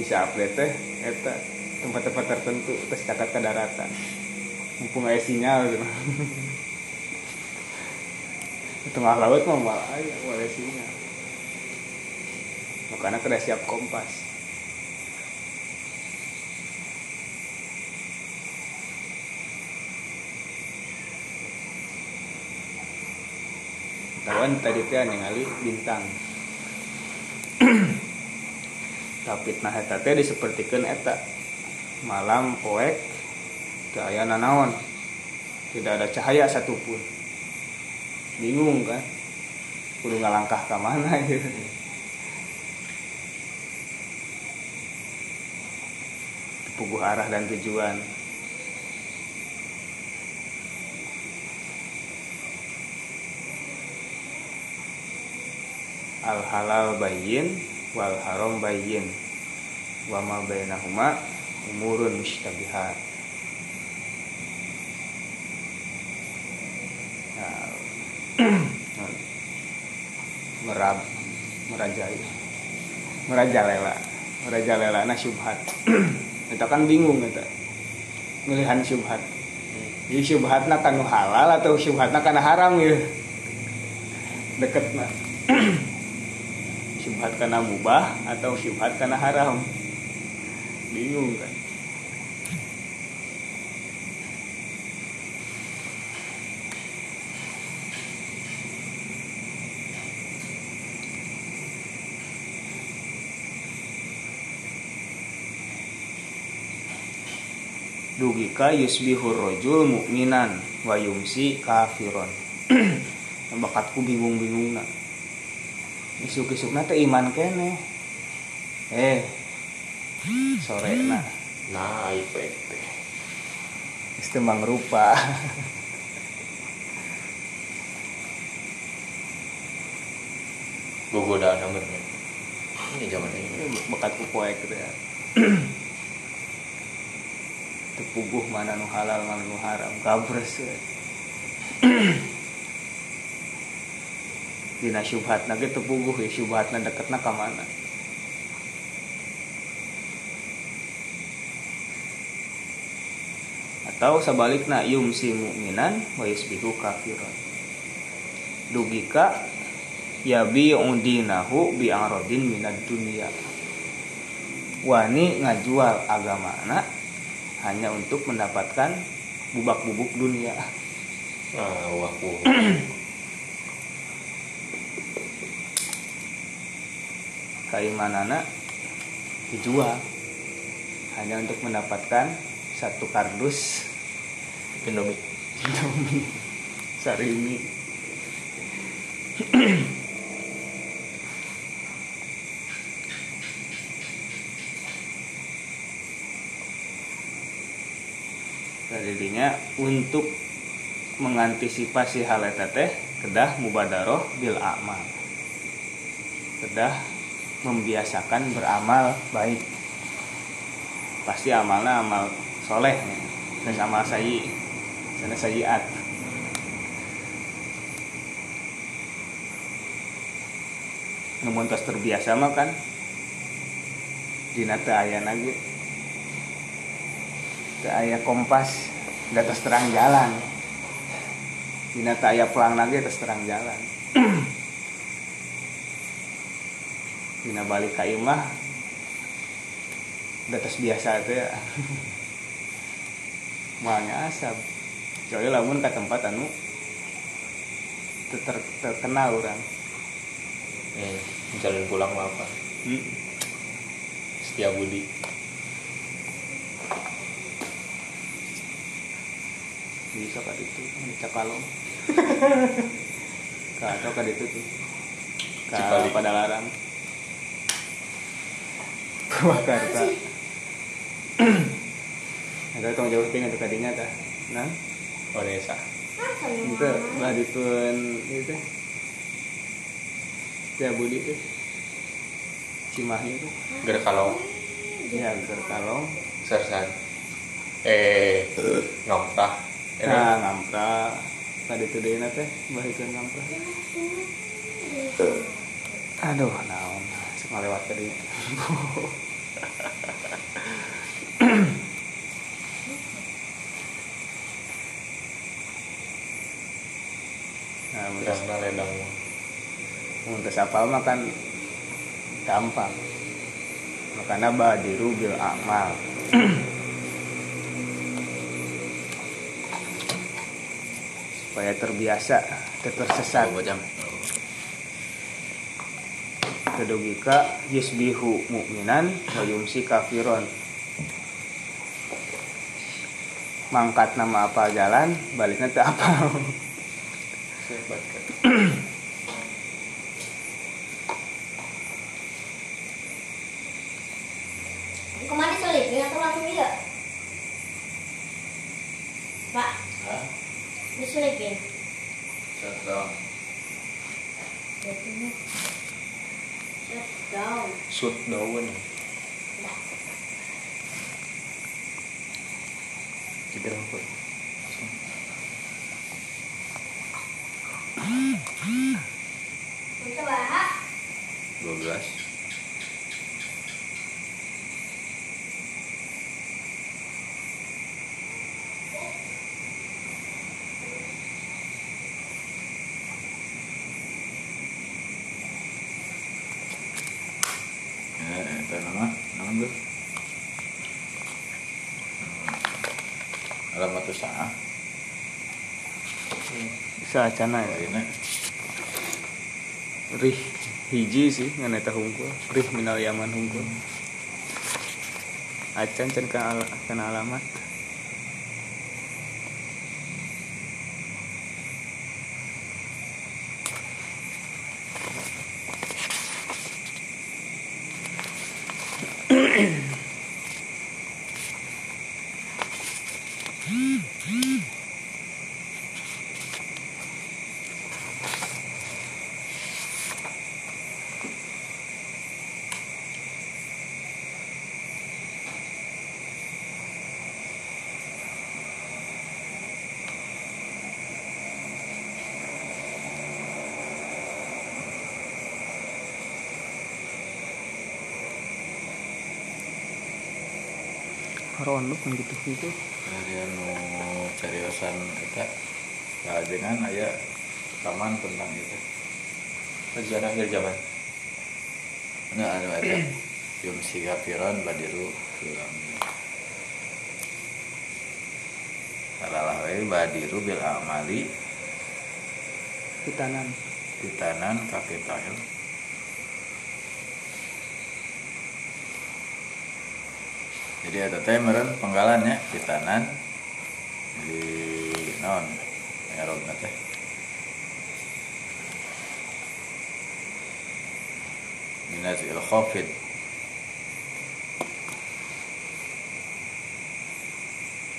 bisa update teh eta tempat-tempat tertentu terus catat ke daratan. Mumpung aya sinyal gitu Di tengah laut mah malah malah aya sinyal makanya kena siap kompas. Tawan tadi teh ningali bintang. Tapi nah eta teh disepertikeun eta. Malam poek teu aya nanaon. Tidak ada cahaya satupun bingung kan. Kudu ngalangkah ke mana gitu. Puguh arah dan tujuan. Al halal bayyin wal haram bayyin. Wa ma bainahuma umurun mustabihat Nah, merab merajai merajalela merajalela na syubhat. Kita kan bingung kita milihan syubhat. Jadi syubhatna kanu halal atau syubhatna kana haram ya? Deket na syubhat kana mubah atau syubhat kana haram? Bingung kan dugika yusbihur rojul mukminan wa yumsi kafiron bakatku bingung-bingung na isuk-isuk teh iman kene eh sore na
Nah, ipek teh.
istemang rupa
amat men. Ini zaman ini.
bakatku poek gitu ya tepuguh mana nu halal mana nu haram. Kabres dina syubhatna ge teu puguh ya syubhatna deketna ka mana? Atau sebaliknya yumsi mu'minan wa yusbihu kafiran. Dugika yabi udinahu bi aradin minad dunia wani ngajual agama anak hanya untuk mendapatkan bubak-bubuk dunia.
Ah waku
keimanana dijual hanya untuk mendapatkan satu kardus.
Indomie.
Indomie. Sarimi Jadinya untuk mengantisipasi hal eta teh kedah mubadaroh bil amal. Kedah membiasakan beramal baik. Pasti amalnya amal soleh dan amal sayi sana sayiat. Namun tos terbiasa mah kan dina teu aya lagi teu aya kompas di atas terang jalan. Dina teu aya pelang lagi atas terang jalan. Dina balik ka imah atas biasa teh ya. Malnya asap. Coy lamun ke tempat anu ter, terkenal orang.
Hmm, jalan pulang apa
hmm.
setia budi
bisa kan itu di Cakalong ka atau ka itu tuh. Ka
Cipali.
pada larang. Purwakarta ada tong jauh tinggal kadinya tah nah?
Odessa
Masa ya,
itu lah ditun itu ya budi tuh Cimahi itu
Ger Kalong.
Ya Gerkalong
Sersan eh Ngampah
nah ngampra tadi tuh deh teh bahikeun ngampra. Aduh. Naon sok ngalewat tadi. Nah
yang ledang
mun teu sapal mah kan gampang. Makanya badiru bil amal supaya terbiasa tersesat kedogika yusbihu mukminan wa yumsi kafiron mangkat nama apa jalan baliknya teu apa
Sebat kan
Ke mana selipin atau langsung iya? Pak,
Hah?
diselipin.
Shut down.
Jatuhnya. Shut down.
Shoot daun
Nah,
Cedera apa?
coba.
12
Ya, itu nama, nama tuh. Alamat usaha.
bisa acana ya?
Ini
rih hiji sih ngan eta hungkul rih minal yaman hungkul acan can kana alamat rondo kan gitu gitu
dari anu cariosan eta kajengan aya rekaman tentang itu.
Akhir zaman.
nah anu eta yum sigapiron badiru film Salalah we badiru bil amali.
Hitanan
titanan kapital jadi ada teh meren penggalannya titanan di non erot teh minaz il khafid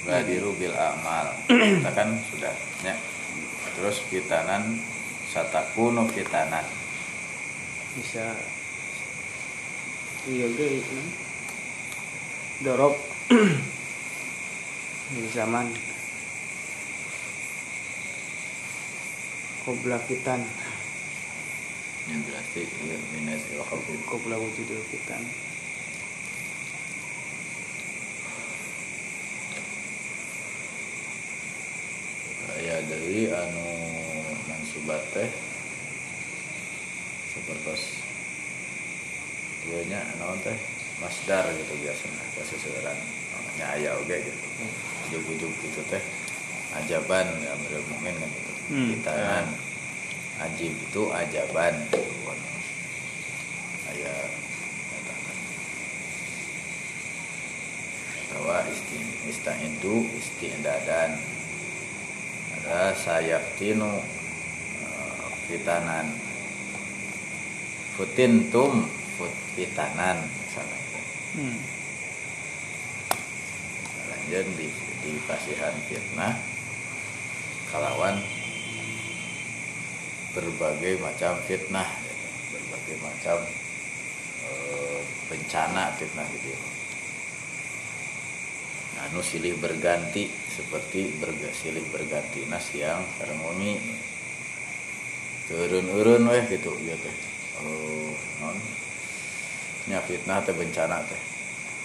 Badiru bil amal kita kan sudah ya. terus fitanan satakunu fitanan
bisa. Iya ge dorok di zaman kobla fitan
yang berarti ya, khafid
kobla wujudul fitan
aya deui anu mansubat teh sapertos nya naon teh masdar gitu biasanya ke seseorang namanya aya oge gitu. Ujug-ujug gitu teh ajaban ya amrul mukmin kan gitu.
Hmm.
kitanan ajib itu ajaban gitu aya katakan. Bahwa isti istaidu istidadan. Ada sayaktinu eh, fitanan futintum fut fitanan misalnya
hmm.
di di pasihan fitnah kalawan berbagai macam fitnah gitu. berbagai macam eh, bencana fitnah gitu anu silih berganti seperti berga, silih berganti nas yang wengi turun-urun weh gitu ya teh oh nya fitnah teh bencana teh.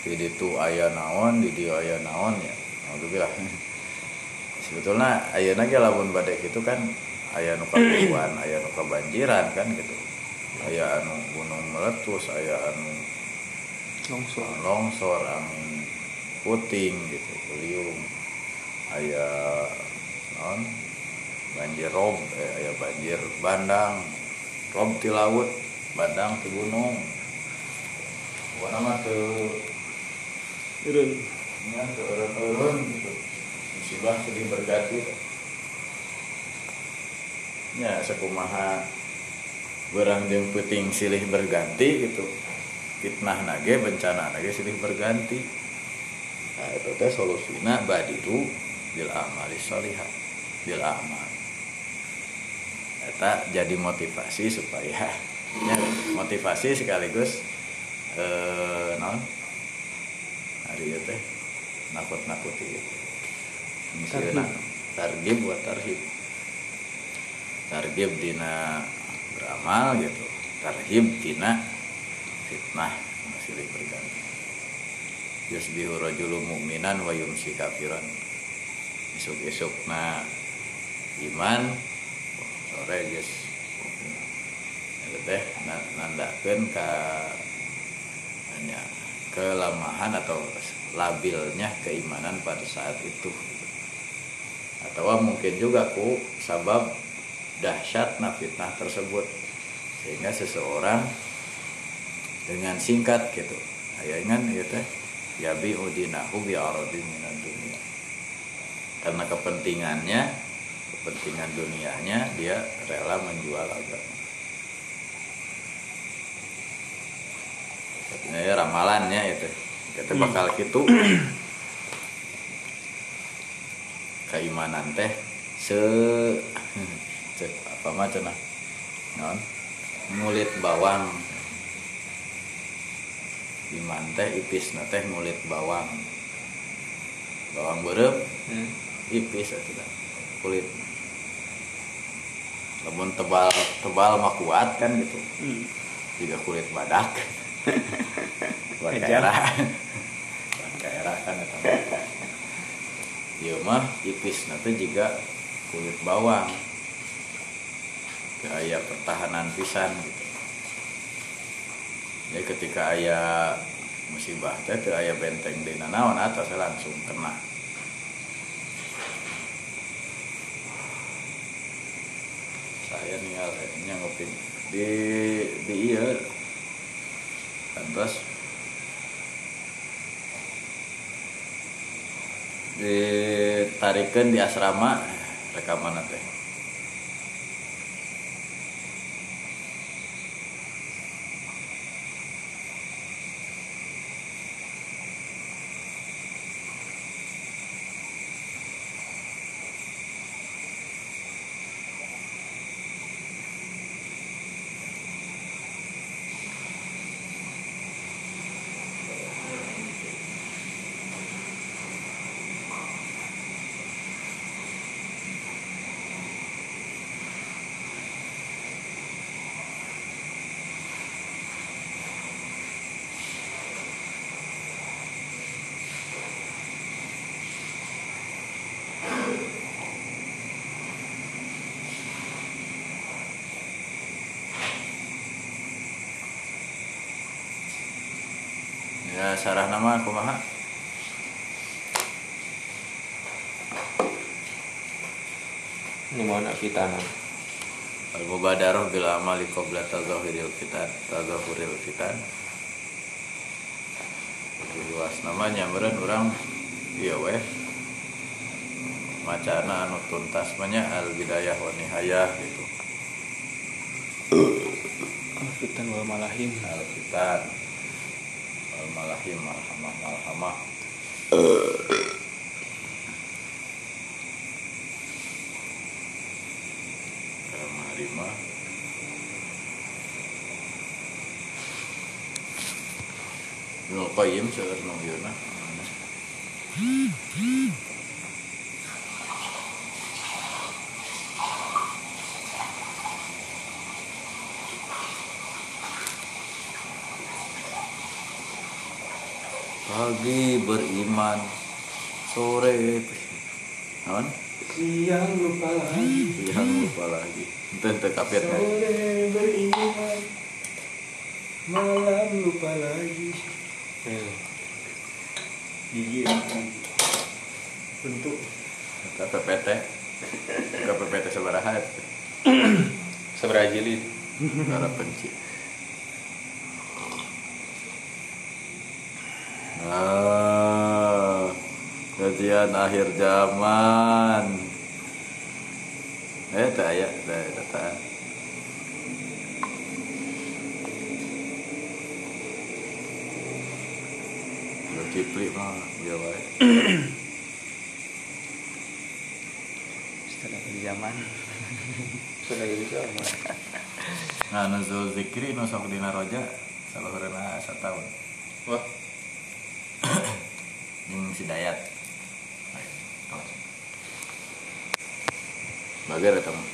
Di ditu aya naon di dieu aya naon ya. Alhamdulillah sebetulnya ayeuna ge lamun bade gitu kan aya nu kabuan aya nu kabanjiran kan gitu. Aya anu gunung meletus aya anu
longsor.
longsor angin puting gitu beliung aya non banjir rob eh, aya banjir bandang. Rob ti laut bandang ti gunung Pokoknya mah tuh
turun
nya turun-turun gitu. Musibah sedih berganti. Nya sakumaha berang jeung puting silih berganti gitu. Fitnah nage bencana nage silih berganti. Nah itu teh solusina badiru bil amali sholihah bil amal. Eta jadi motivasi supaya ya, motivasi sekaligus eh non hari itu teh nakut nakuti misalnya targib buat tarhib. Targib dina beramal gitu. Tarhib dina fitnah masih berganti. Yusbihu rajulu mu'minan wa yumsi kafiran. Isuk-isuk na iman sore geus itu teh na- nandakeun ka hanya kelemahan atau labilnya keimanan pada saat itu. Atau mungkin juga ku sabab dahsyatna fitnah tersebut. Sehingga seseorang dengan singkat gitu aya ingan gitu ya bi udinahu bi dunia. Karena kepentingannya kepentingan dunianya dia rela menjual agama ya ramalannya itu. Kita bakal gitu. Keimanan teh se cek apa macam non ngulit bawang. Iman teh ipis teh ngulit bawang. Bawang berem
Hmm.
ipis itu kan kulit. Namun tebal tebal mah kuat kan gitu.
Hmm.
juga kulit badak buat
Ejar.
daerah buat daerah kan eta mah. Ieu mah ipis nanti juga kulit bawang. Kayak pertahanan pisan gitu. Jadi ketika aya musibah teh teu aya benteng di atas langsung kena. Saya ninggal nya ngopi di di iya terus ditarikeun di asrama rekaman teh ya nama kumaha
Ini mau nak kita nang.
al mubadaroh bil amali qabla tazahuril fitan tazahuril fitan Lebih luas namanya meureun urang ieu weh. Macana anu tuntas manya al bidayah wa nihayah gitu.
Alfitan wal malahim.
al fitan al malahim malhamah malhamah Karena lima Ibnu Qayyim seueur ieu Pagi beriman Sore Naon?
Siang lupa lagi.
Siang lupa lagi Itu itu kapir kan?
Sore beriman. Malam lupa lagi. Gigi. Bentuk.
KPPT KPPT sabaraha
Seberapa jilid?
Para penci Ah, kajian akhir zaman. Eh, tak ya, tak, tak, tak. Kipli mah, dia baik.
Setelah di zaman.
Sudah gitu sama.
Nah, nuzul zikri nusok dina roja saluhurna satahun.
Wah,
Jeung si Dayat. Bager eta mah.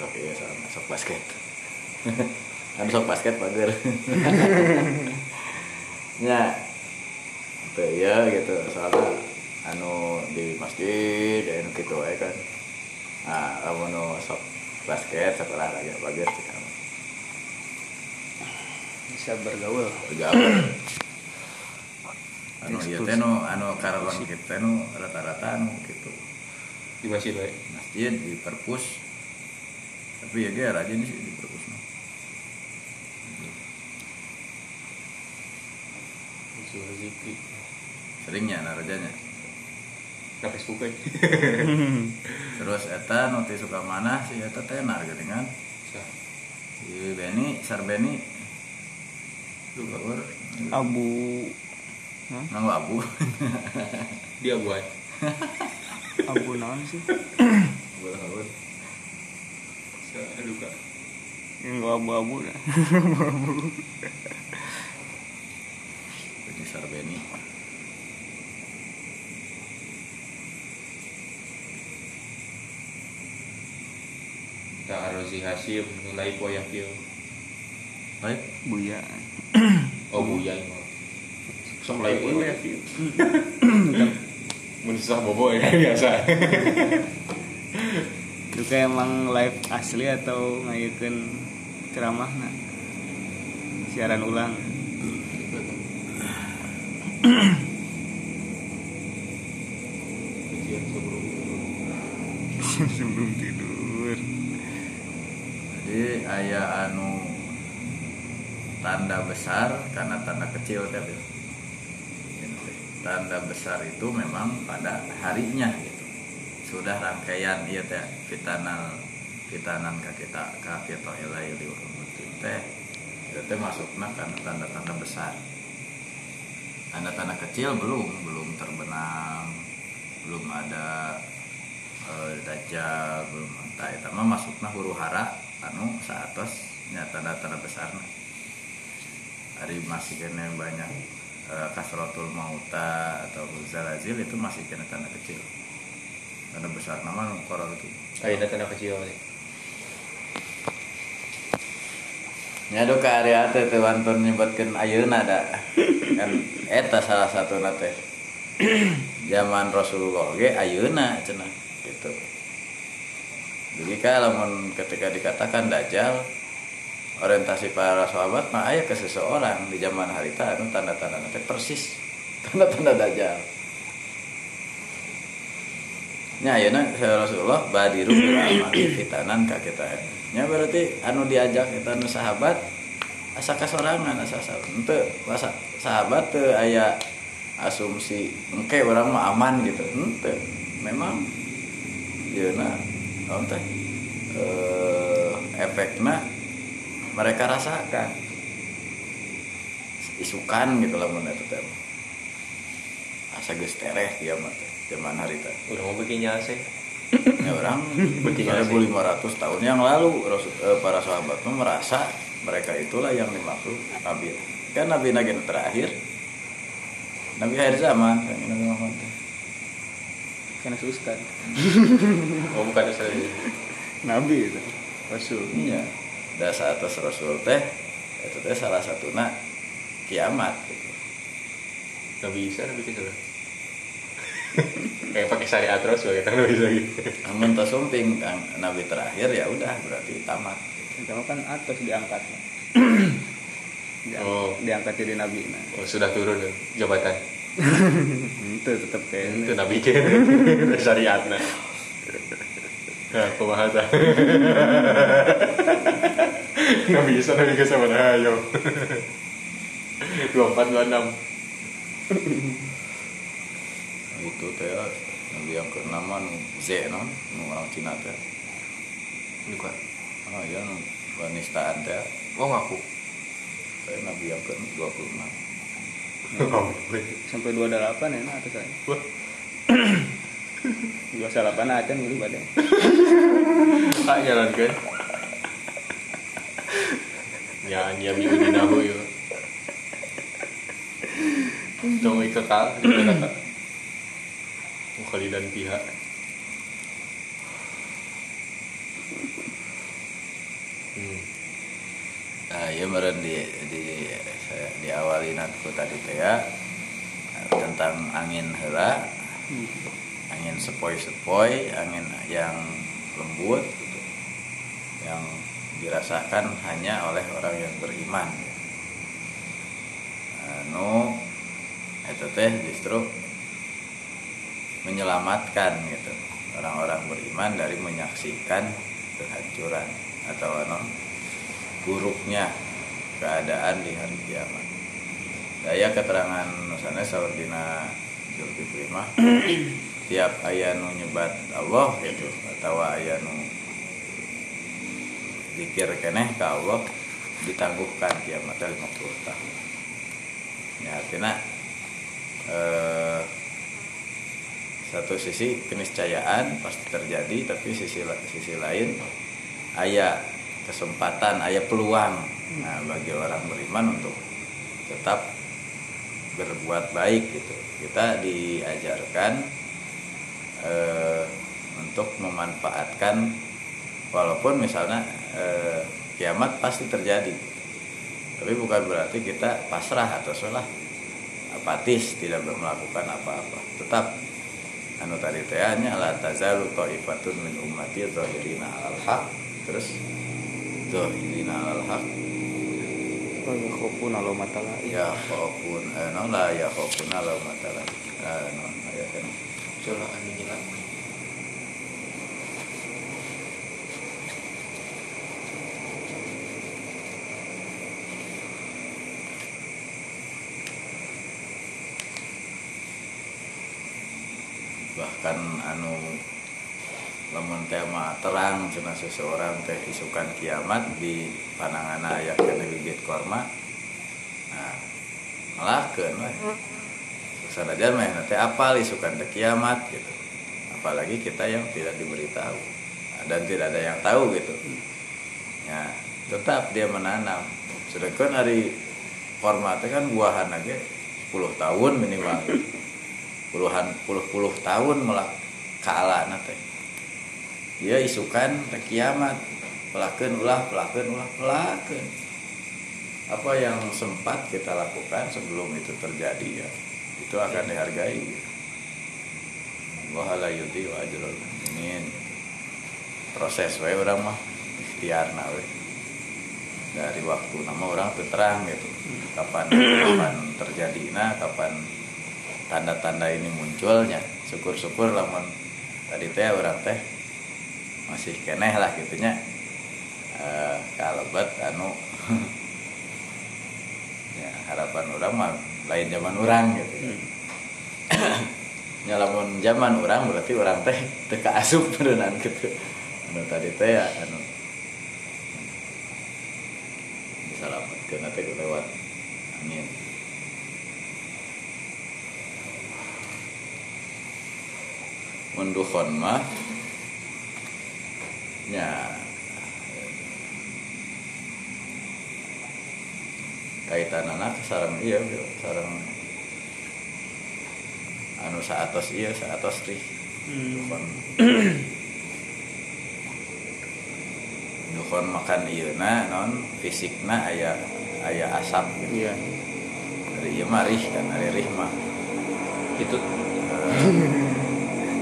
Sok iya sama sok basket. kan sok basket bager. Nya. Teu ya gitu soalnya anu di masjid dan gitu aja kan. Nah, kamu nu sok basket sok olahraga bager sih kamu.
Bisa bergaul.
Bergaul. anu ieu teh nu anu karang kita nu rata-rata anu gitu.
Di masjid baik.
masjid di perpus tapi ya gak rajin sih di perpus mah.
Zikri.
seringnya narajanya
Ke Facebook aja.
terus eta teh suka mana si eta tenar gitu kan si Beni Sar Beni lu gaur
Abu
nang abu
Dia buat.
Abu naon sih?
Gaur.
Aduh kak.
Enggak abu-abu dah.
Beni Sar Beni
Tak Rozi Hasim nilai poyak kieu.
baik
Buya.
Oh buya. Sok live dulu ya. Mun susah bobo ya biasa.
kayak emang live asli atau ngayukeun ceramah nah siaran ulang.
Sebelum
tidur.
Jadi ayah anu tanda besar karena tanda kecil tapi tanda besar itu memang pada harinya gitu. Sudah rangkaian iya teh fitanal fitanan ka kita ka kita ilai liwumutin teh itu teh masukna karena tanda-tanda besar. Tanda-tanda kecil belum belum terbenam belum ada eh, dajjal belum entah itu. Mah masukna huru hara anu saatos nya tanda-tanda besar hari masih kena banyak kasrotul mauta atau zalazil itu masih kena tanda kecil. Tanda besar. Nama korol itu.
Ayo tanda kecil nih.
nyado ke area teh teh wantun nyebutkeun ayeuna da. Kan eta salah satu teh. Zaman Rasulullah ge ayeuna cenah gitu. Jadi kalau ketika dikatakan dajjal orientasi para sahabat mah aya ke seseorang di zaman harita anu tanda-tanda teh persis. Tanda-tanda dajjal. Nya ayeuna Rasulullah badiru bil amali fitanan ka kita. Nya berarti anu diajak eta anu sahabat asa kasorangan asa sahabat henteu asa sahabat teu aya asumsi engke orang mah aman gitu. Henteu memang yeuna naon teh eh, efekna mereka rasakan isukan gitu lah mun eta teh asa geus tereh kiamat teh zaman harita
Udah mau bikin nyase.
ya orang
Betul,
1500 tahun yang lalu eh, para sahabat merasa mereka itulah yang dimaksud Nabi. Kan Nabi Nabi terakhir. Nabi akhir zaman. Kan Nabi Muhammad
karena suskan
Oh bukan
nabi itu rasul.
Iya dasar atas Rasul teh itu teh salah satu kiamat gitu.
Gak bisa tapi kita Kayak pakai syariat terus sebagai tanda bisa gitu.
namun tersumping kan Nabi terakhir ya udah berarti tamat
itu kan atas diangkat Diang-
Oh.
diangkat jadi nabi nah
Oh, sudah turun ya, jabatan.
itu tetap kayak
Itu nabi ke syariat nah. Nah, pemahatan. Nggak bisa nabi ke sama ayo. 24 26.
itu teh Nabi yang keenam nu Z non nu orang Cina teh
Ini kuat.
oh iya nu penistaan teh
Oh ngaku.
saya Nabi yang ke 26
Oh,
sampai 28 ya nah atas saya
Wah,
28 aja nih badan
kak jalan kan? Ya, ya minggu di nahu ya. Dong kekal di kata. Mukhalidan pihak. Hmm.
Nah, ya meren di di saya diawali nanti tadi teh ya tentang angin hela, angin sepoi-sepoi, angin yang lembut, gitu, yang dirasakan hanya oleh orang yang beriman. Anu, itu teh justru menyelamatkan gitu orang-orang beriman dari menyaksikan kehancuran atau anu, buruknya keadaan di hari kiamat. Daya keterangan misalnya Saudina Zulkifli mah tiap aya nu nyebat Allah gitu atau aya nu keneh ke Allah ditangguhkan kiamat 50 tahun. Ya artinya eh, satu sisi keniscayaan pasti terjadi tapi sisi sisi lain ayah kesempatan ayah peluang nah, bagi orang beriman untuk tetap berbuat baik gitu kita diajarkan eh, untuk memanfaatkan walaupun misalnya eh, kiamat pasti terjadi. Tapi bukan berarti kita pasrah atau salah apatis tidak melakukan apa-apa. Tetap anu tadi teh nya la tazalu taifatun min ummati zahirina alal haq. Terus zahirina alal haq.
Ya khofun alo matala
ya khaufun eh, no la ya khaufun ala matala eh, no aya kan
Surah An-Nijlah.
bahkan anu lamun tema terang cina seseorang teh isukan kiamat di panangan ayah kena bibit korma nah melahkeun we sanajan mah nanti apal isukan teh kiamat gitu. Apalagi kita yang tidak diberitahu dan tidak ada yang tahu gitu. Ya tetap dia menanam. Sedangkan hari korma teh kan buahan aja 10 tahun minimal. Puluhan puluh puluh tahun melak kaala teh dia isukan teh kiamat pelakeun ulah pelakeun ulah pelakeun apa yang sempat kita lakukan sebelum itu terjadi ya itu akan dihargai. Wahala yudi wa ajrul mu'minin. Proses we orang mah ikhtiar we dari waktu nama orang terang gitu. Kapan kapan terjadi nah kapan tanda-tanda ini munculnya. Syukur-syukur lamun tadi teh orang teh masih keneh lah gitunya. Eh kalebet anu ya harapan orang mah lain zaman orang gitu. Ya lamun zaman orang berarti orang teh teka asup berenang gitu. Anu tadi teh ya anu diselamatkan teh lewat. Angin mendukon mah nya kaitan anak sarang iya sarang anu saatos iya saatos rih dukon dukon makan iya na non fisikna aya aya asap. Gitu
iya.
Dari iya mah rih kan dari rih mah.
Itu.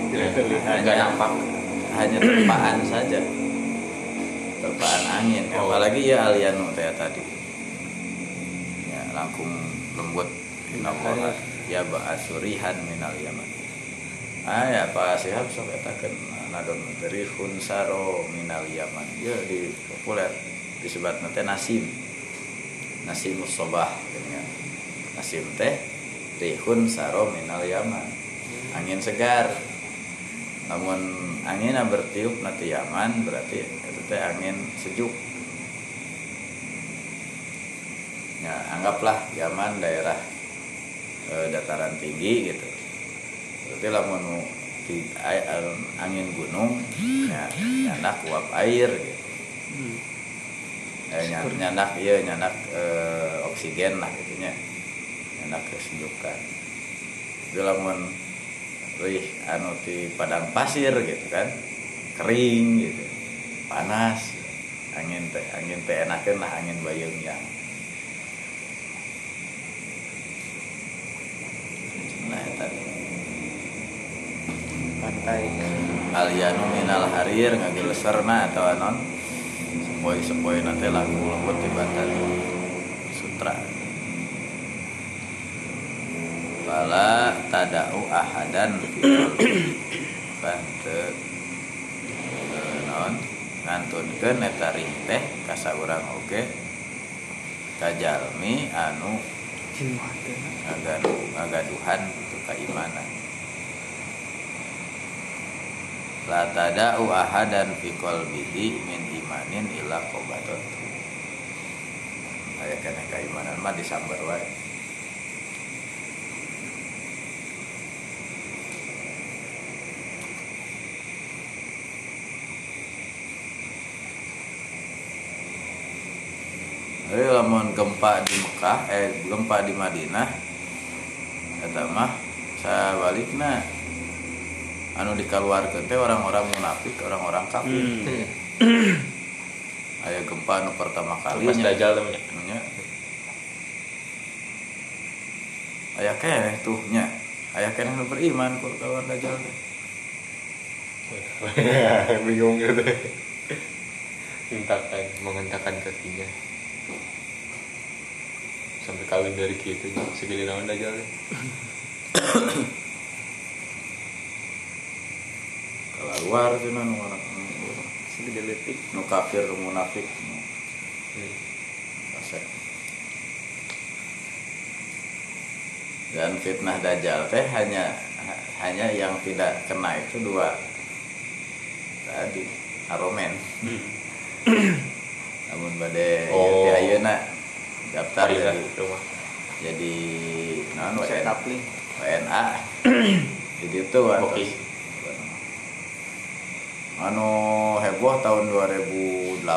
Tidak terlihat.
nggak nampak.
hanya terpaan saja. Terpaan angin.
Oh.
apalagi ya alian teh tadi langkung lembut. Inakola ya ba'asurihan minal yaman. Ah ya pak sihab sok katakan nadon rihun saro minal yaman. Ya di populer. Disebut nanti nasim. Nasim musobah dengan nasim teh rihun saro minal yaman. Angin segar. Namun angin yang bertiup nanti Yaman berarti itu teh angin sejuk ya anggaplah Yaman daerah eh, dataran tinggi gitu. Berarti lamun angin gunung ya nyandak uap air gitu. Eh, ny- nyandak iya nyandak eh, oksigen lah gitunya nyandak kesejukan. Itu lamun rih anu di padang pasir gitu kan kering gitu panas. Angin teh angin teh enakeun lah angin bayung yang nah tadi
pantai
alianu minal harir ngageleserna atau anon? Sepoi sepoi nanti lagu lembut tibatan sutra. Bala tadau ahadan. Kan teu naon ngantunkeun eta teh ka saurang oge. Kajalmi anu ngagadu ngagaduhan itu keimanan la tada'u ahadan fi qalbihi min imanin illa qabadat aya kana keimanan mah disambar wae. Jadi lamun gempa di Mekah, eh gempa di Madinah, kata mah saya balikna anu dikeluarkan teh orang-orang munafik, orang-orang kafir. Aya gempa anu pertama
Pas
kalinya.
dajal namanya.
Nya. ayah keneh tuh nya ayah keneh nu beriman kok kawan dajal
bingung gitu hentakan menghentakan kakinya sampai kawin dari gitu segini naon dajal teh.
kalau luar tuh nu orang
segede letik
nu kafir nu munafik. Nu
Hmm.
fasik. dan fitnah dajjal teh hanya hanya yang tidak kena itu dua. Tadi aromen. Namun pada
Oh.
ayeuna daftar
Farida
jadi
rumah
jadi non
saya
WNA jadi itu. anu heboh tahun 2008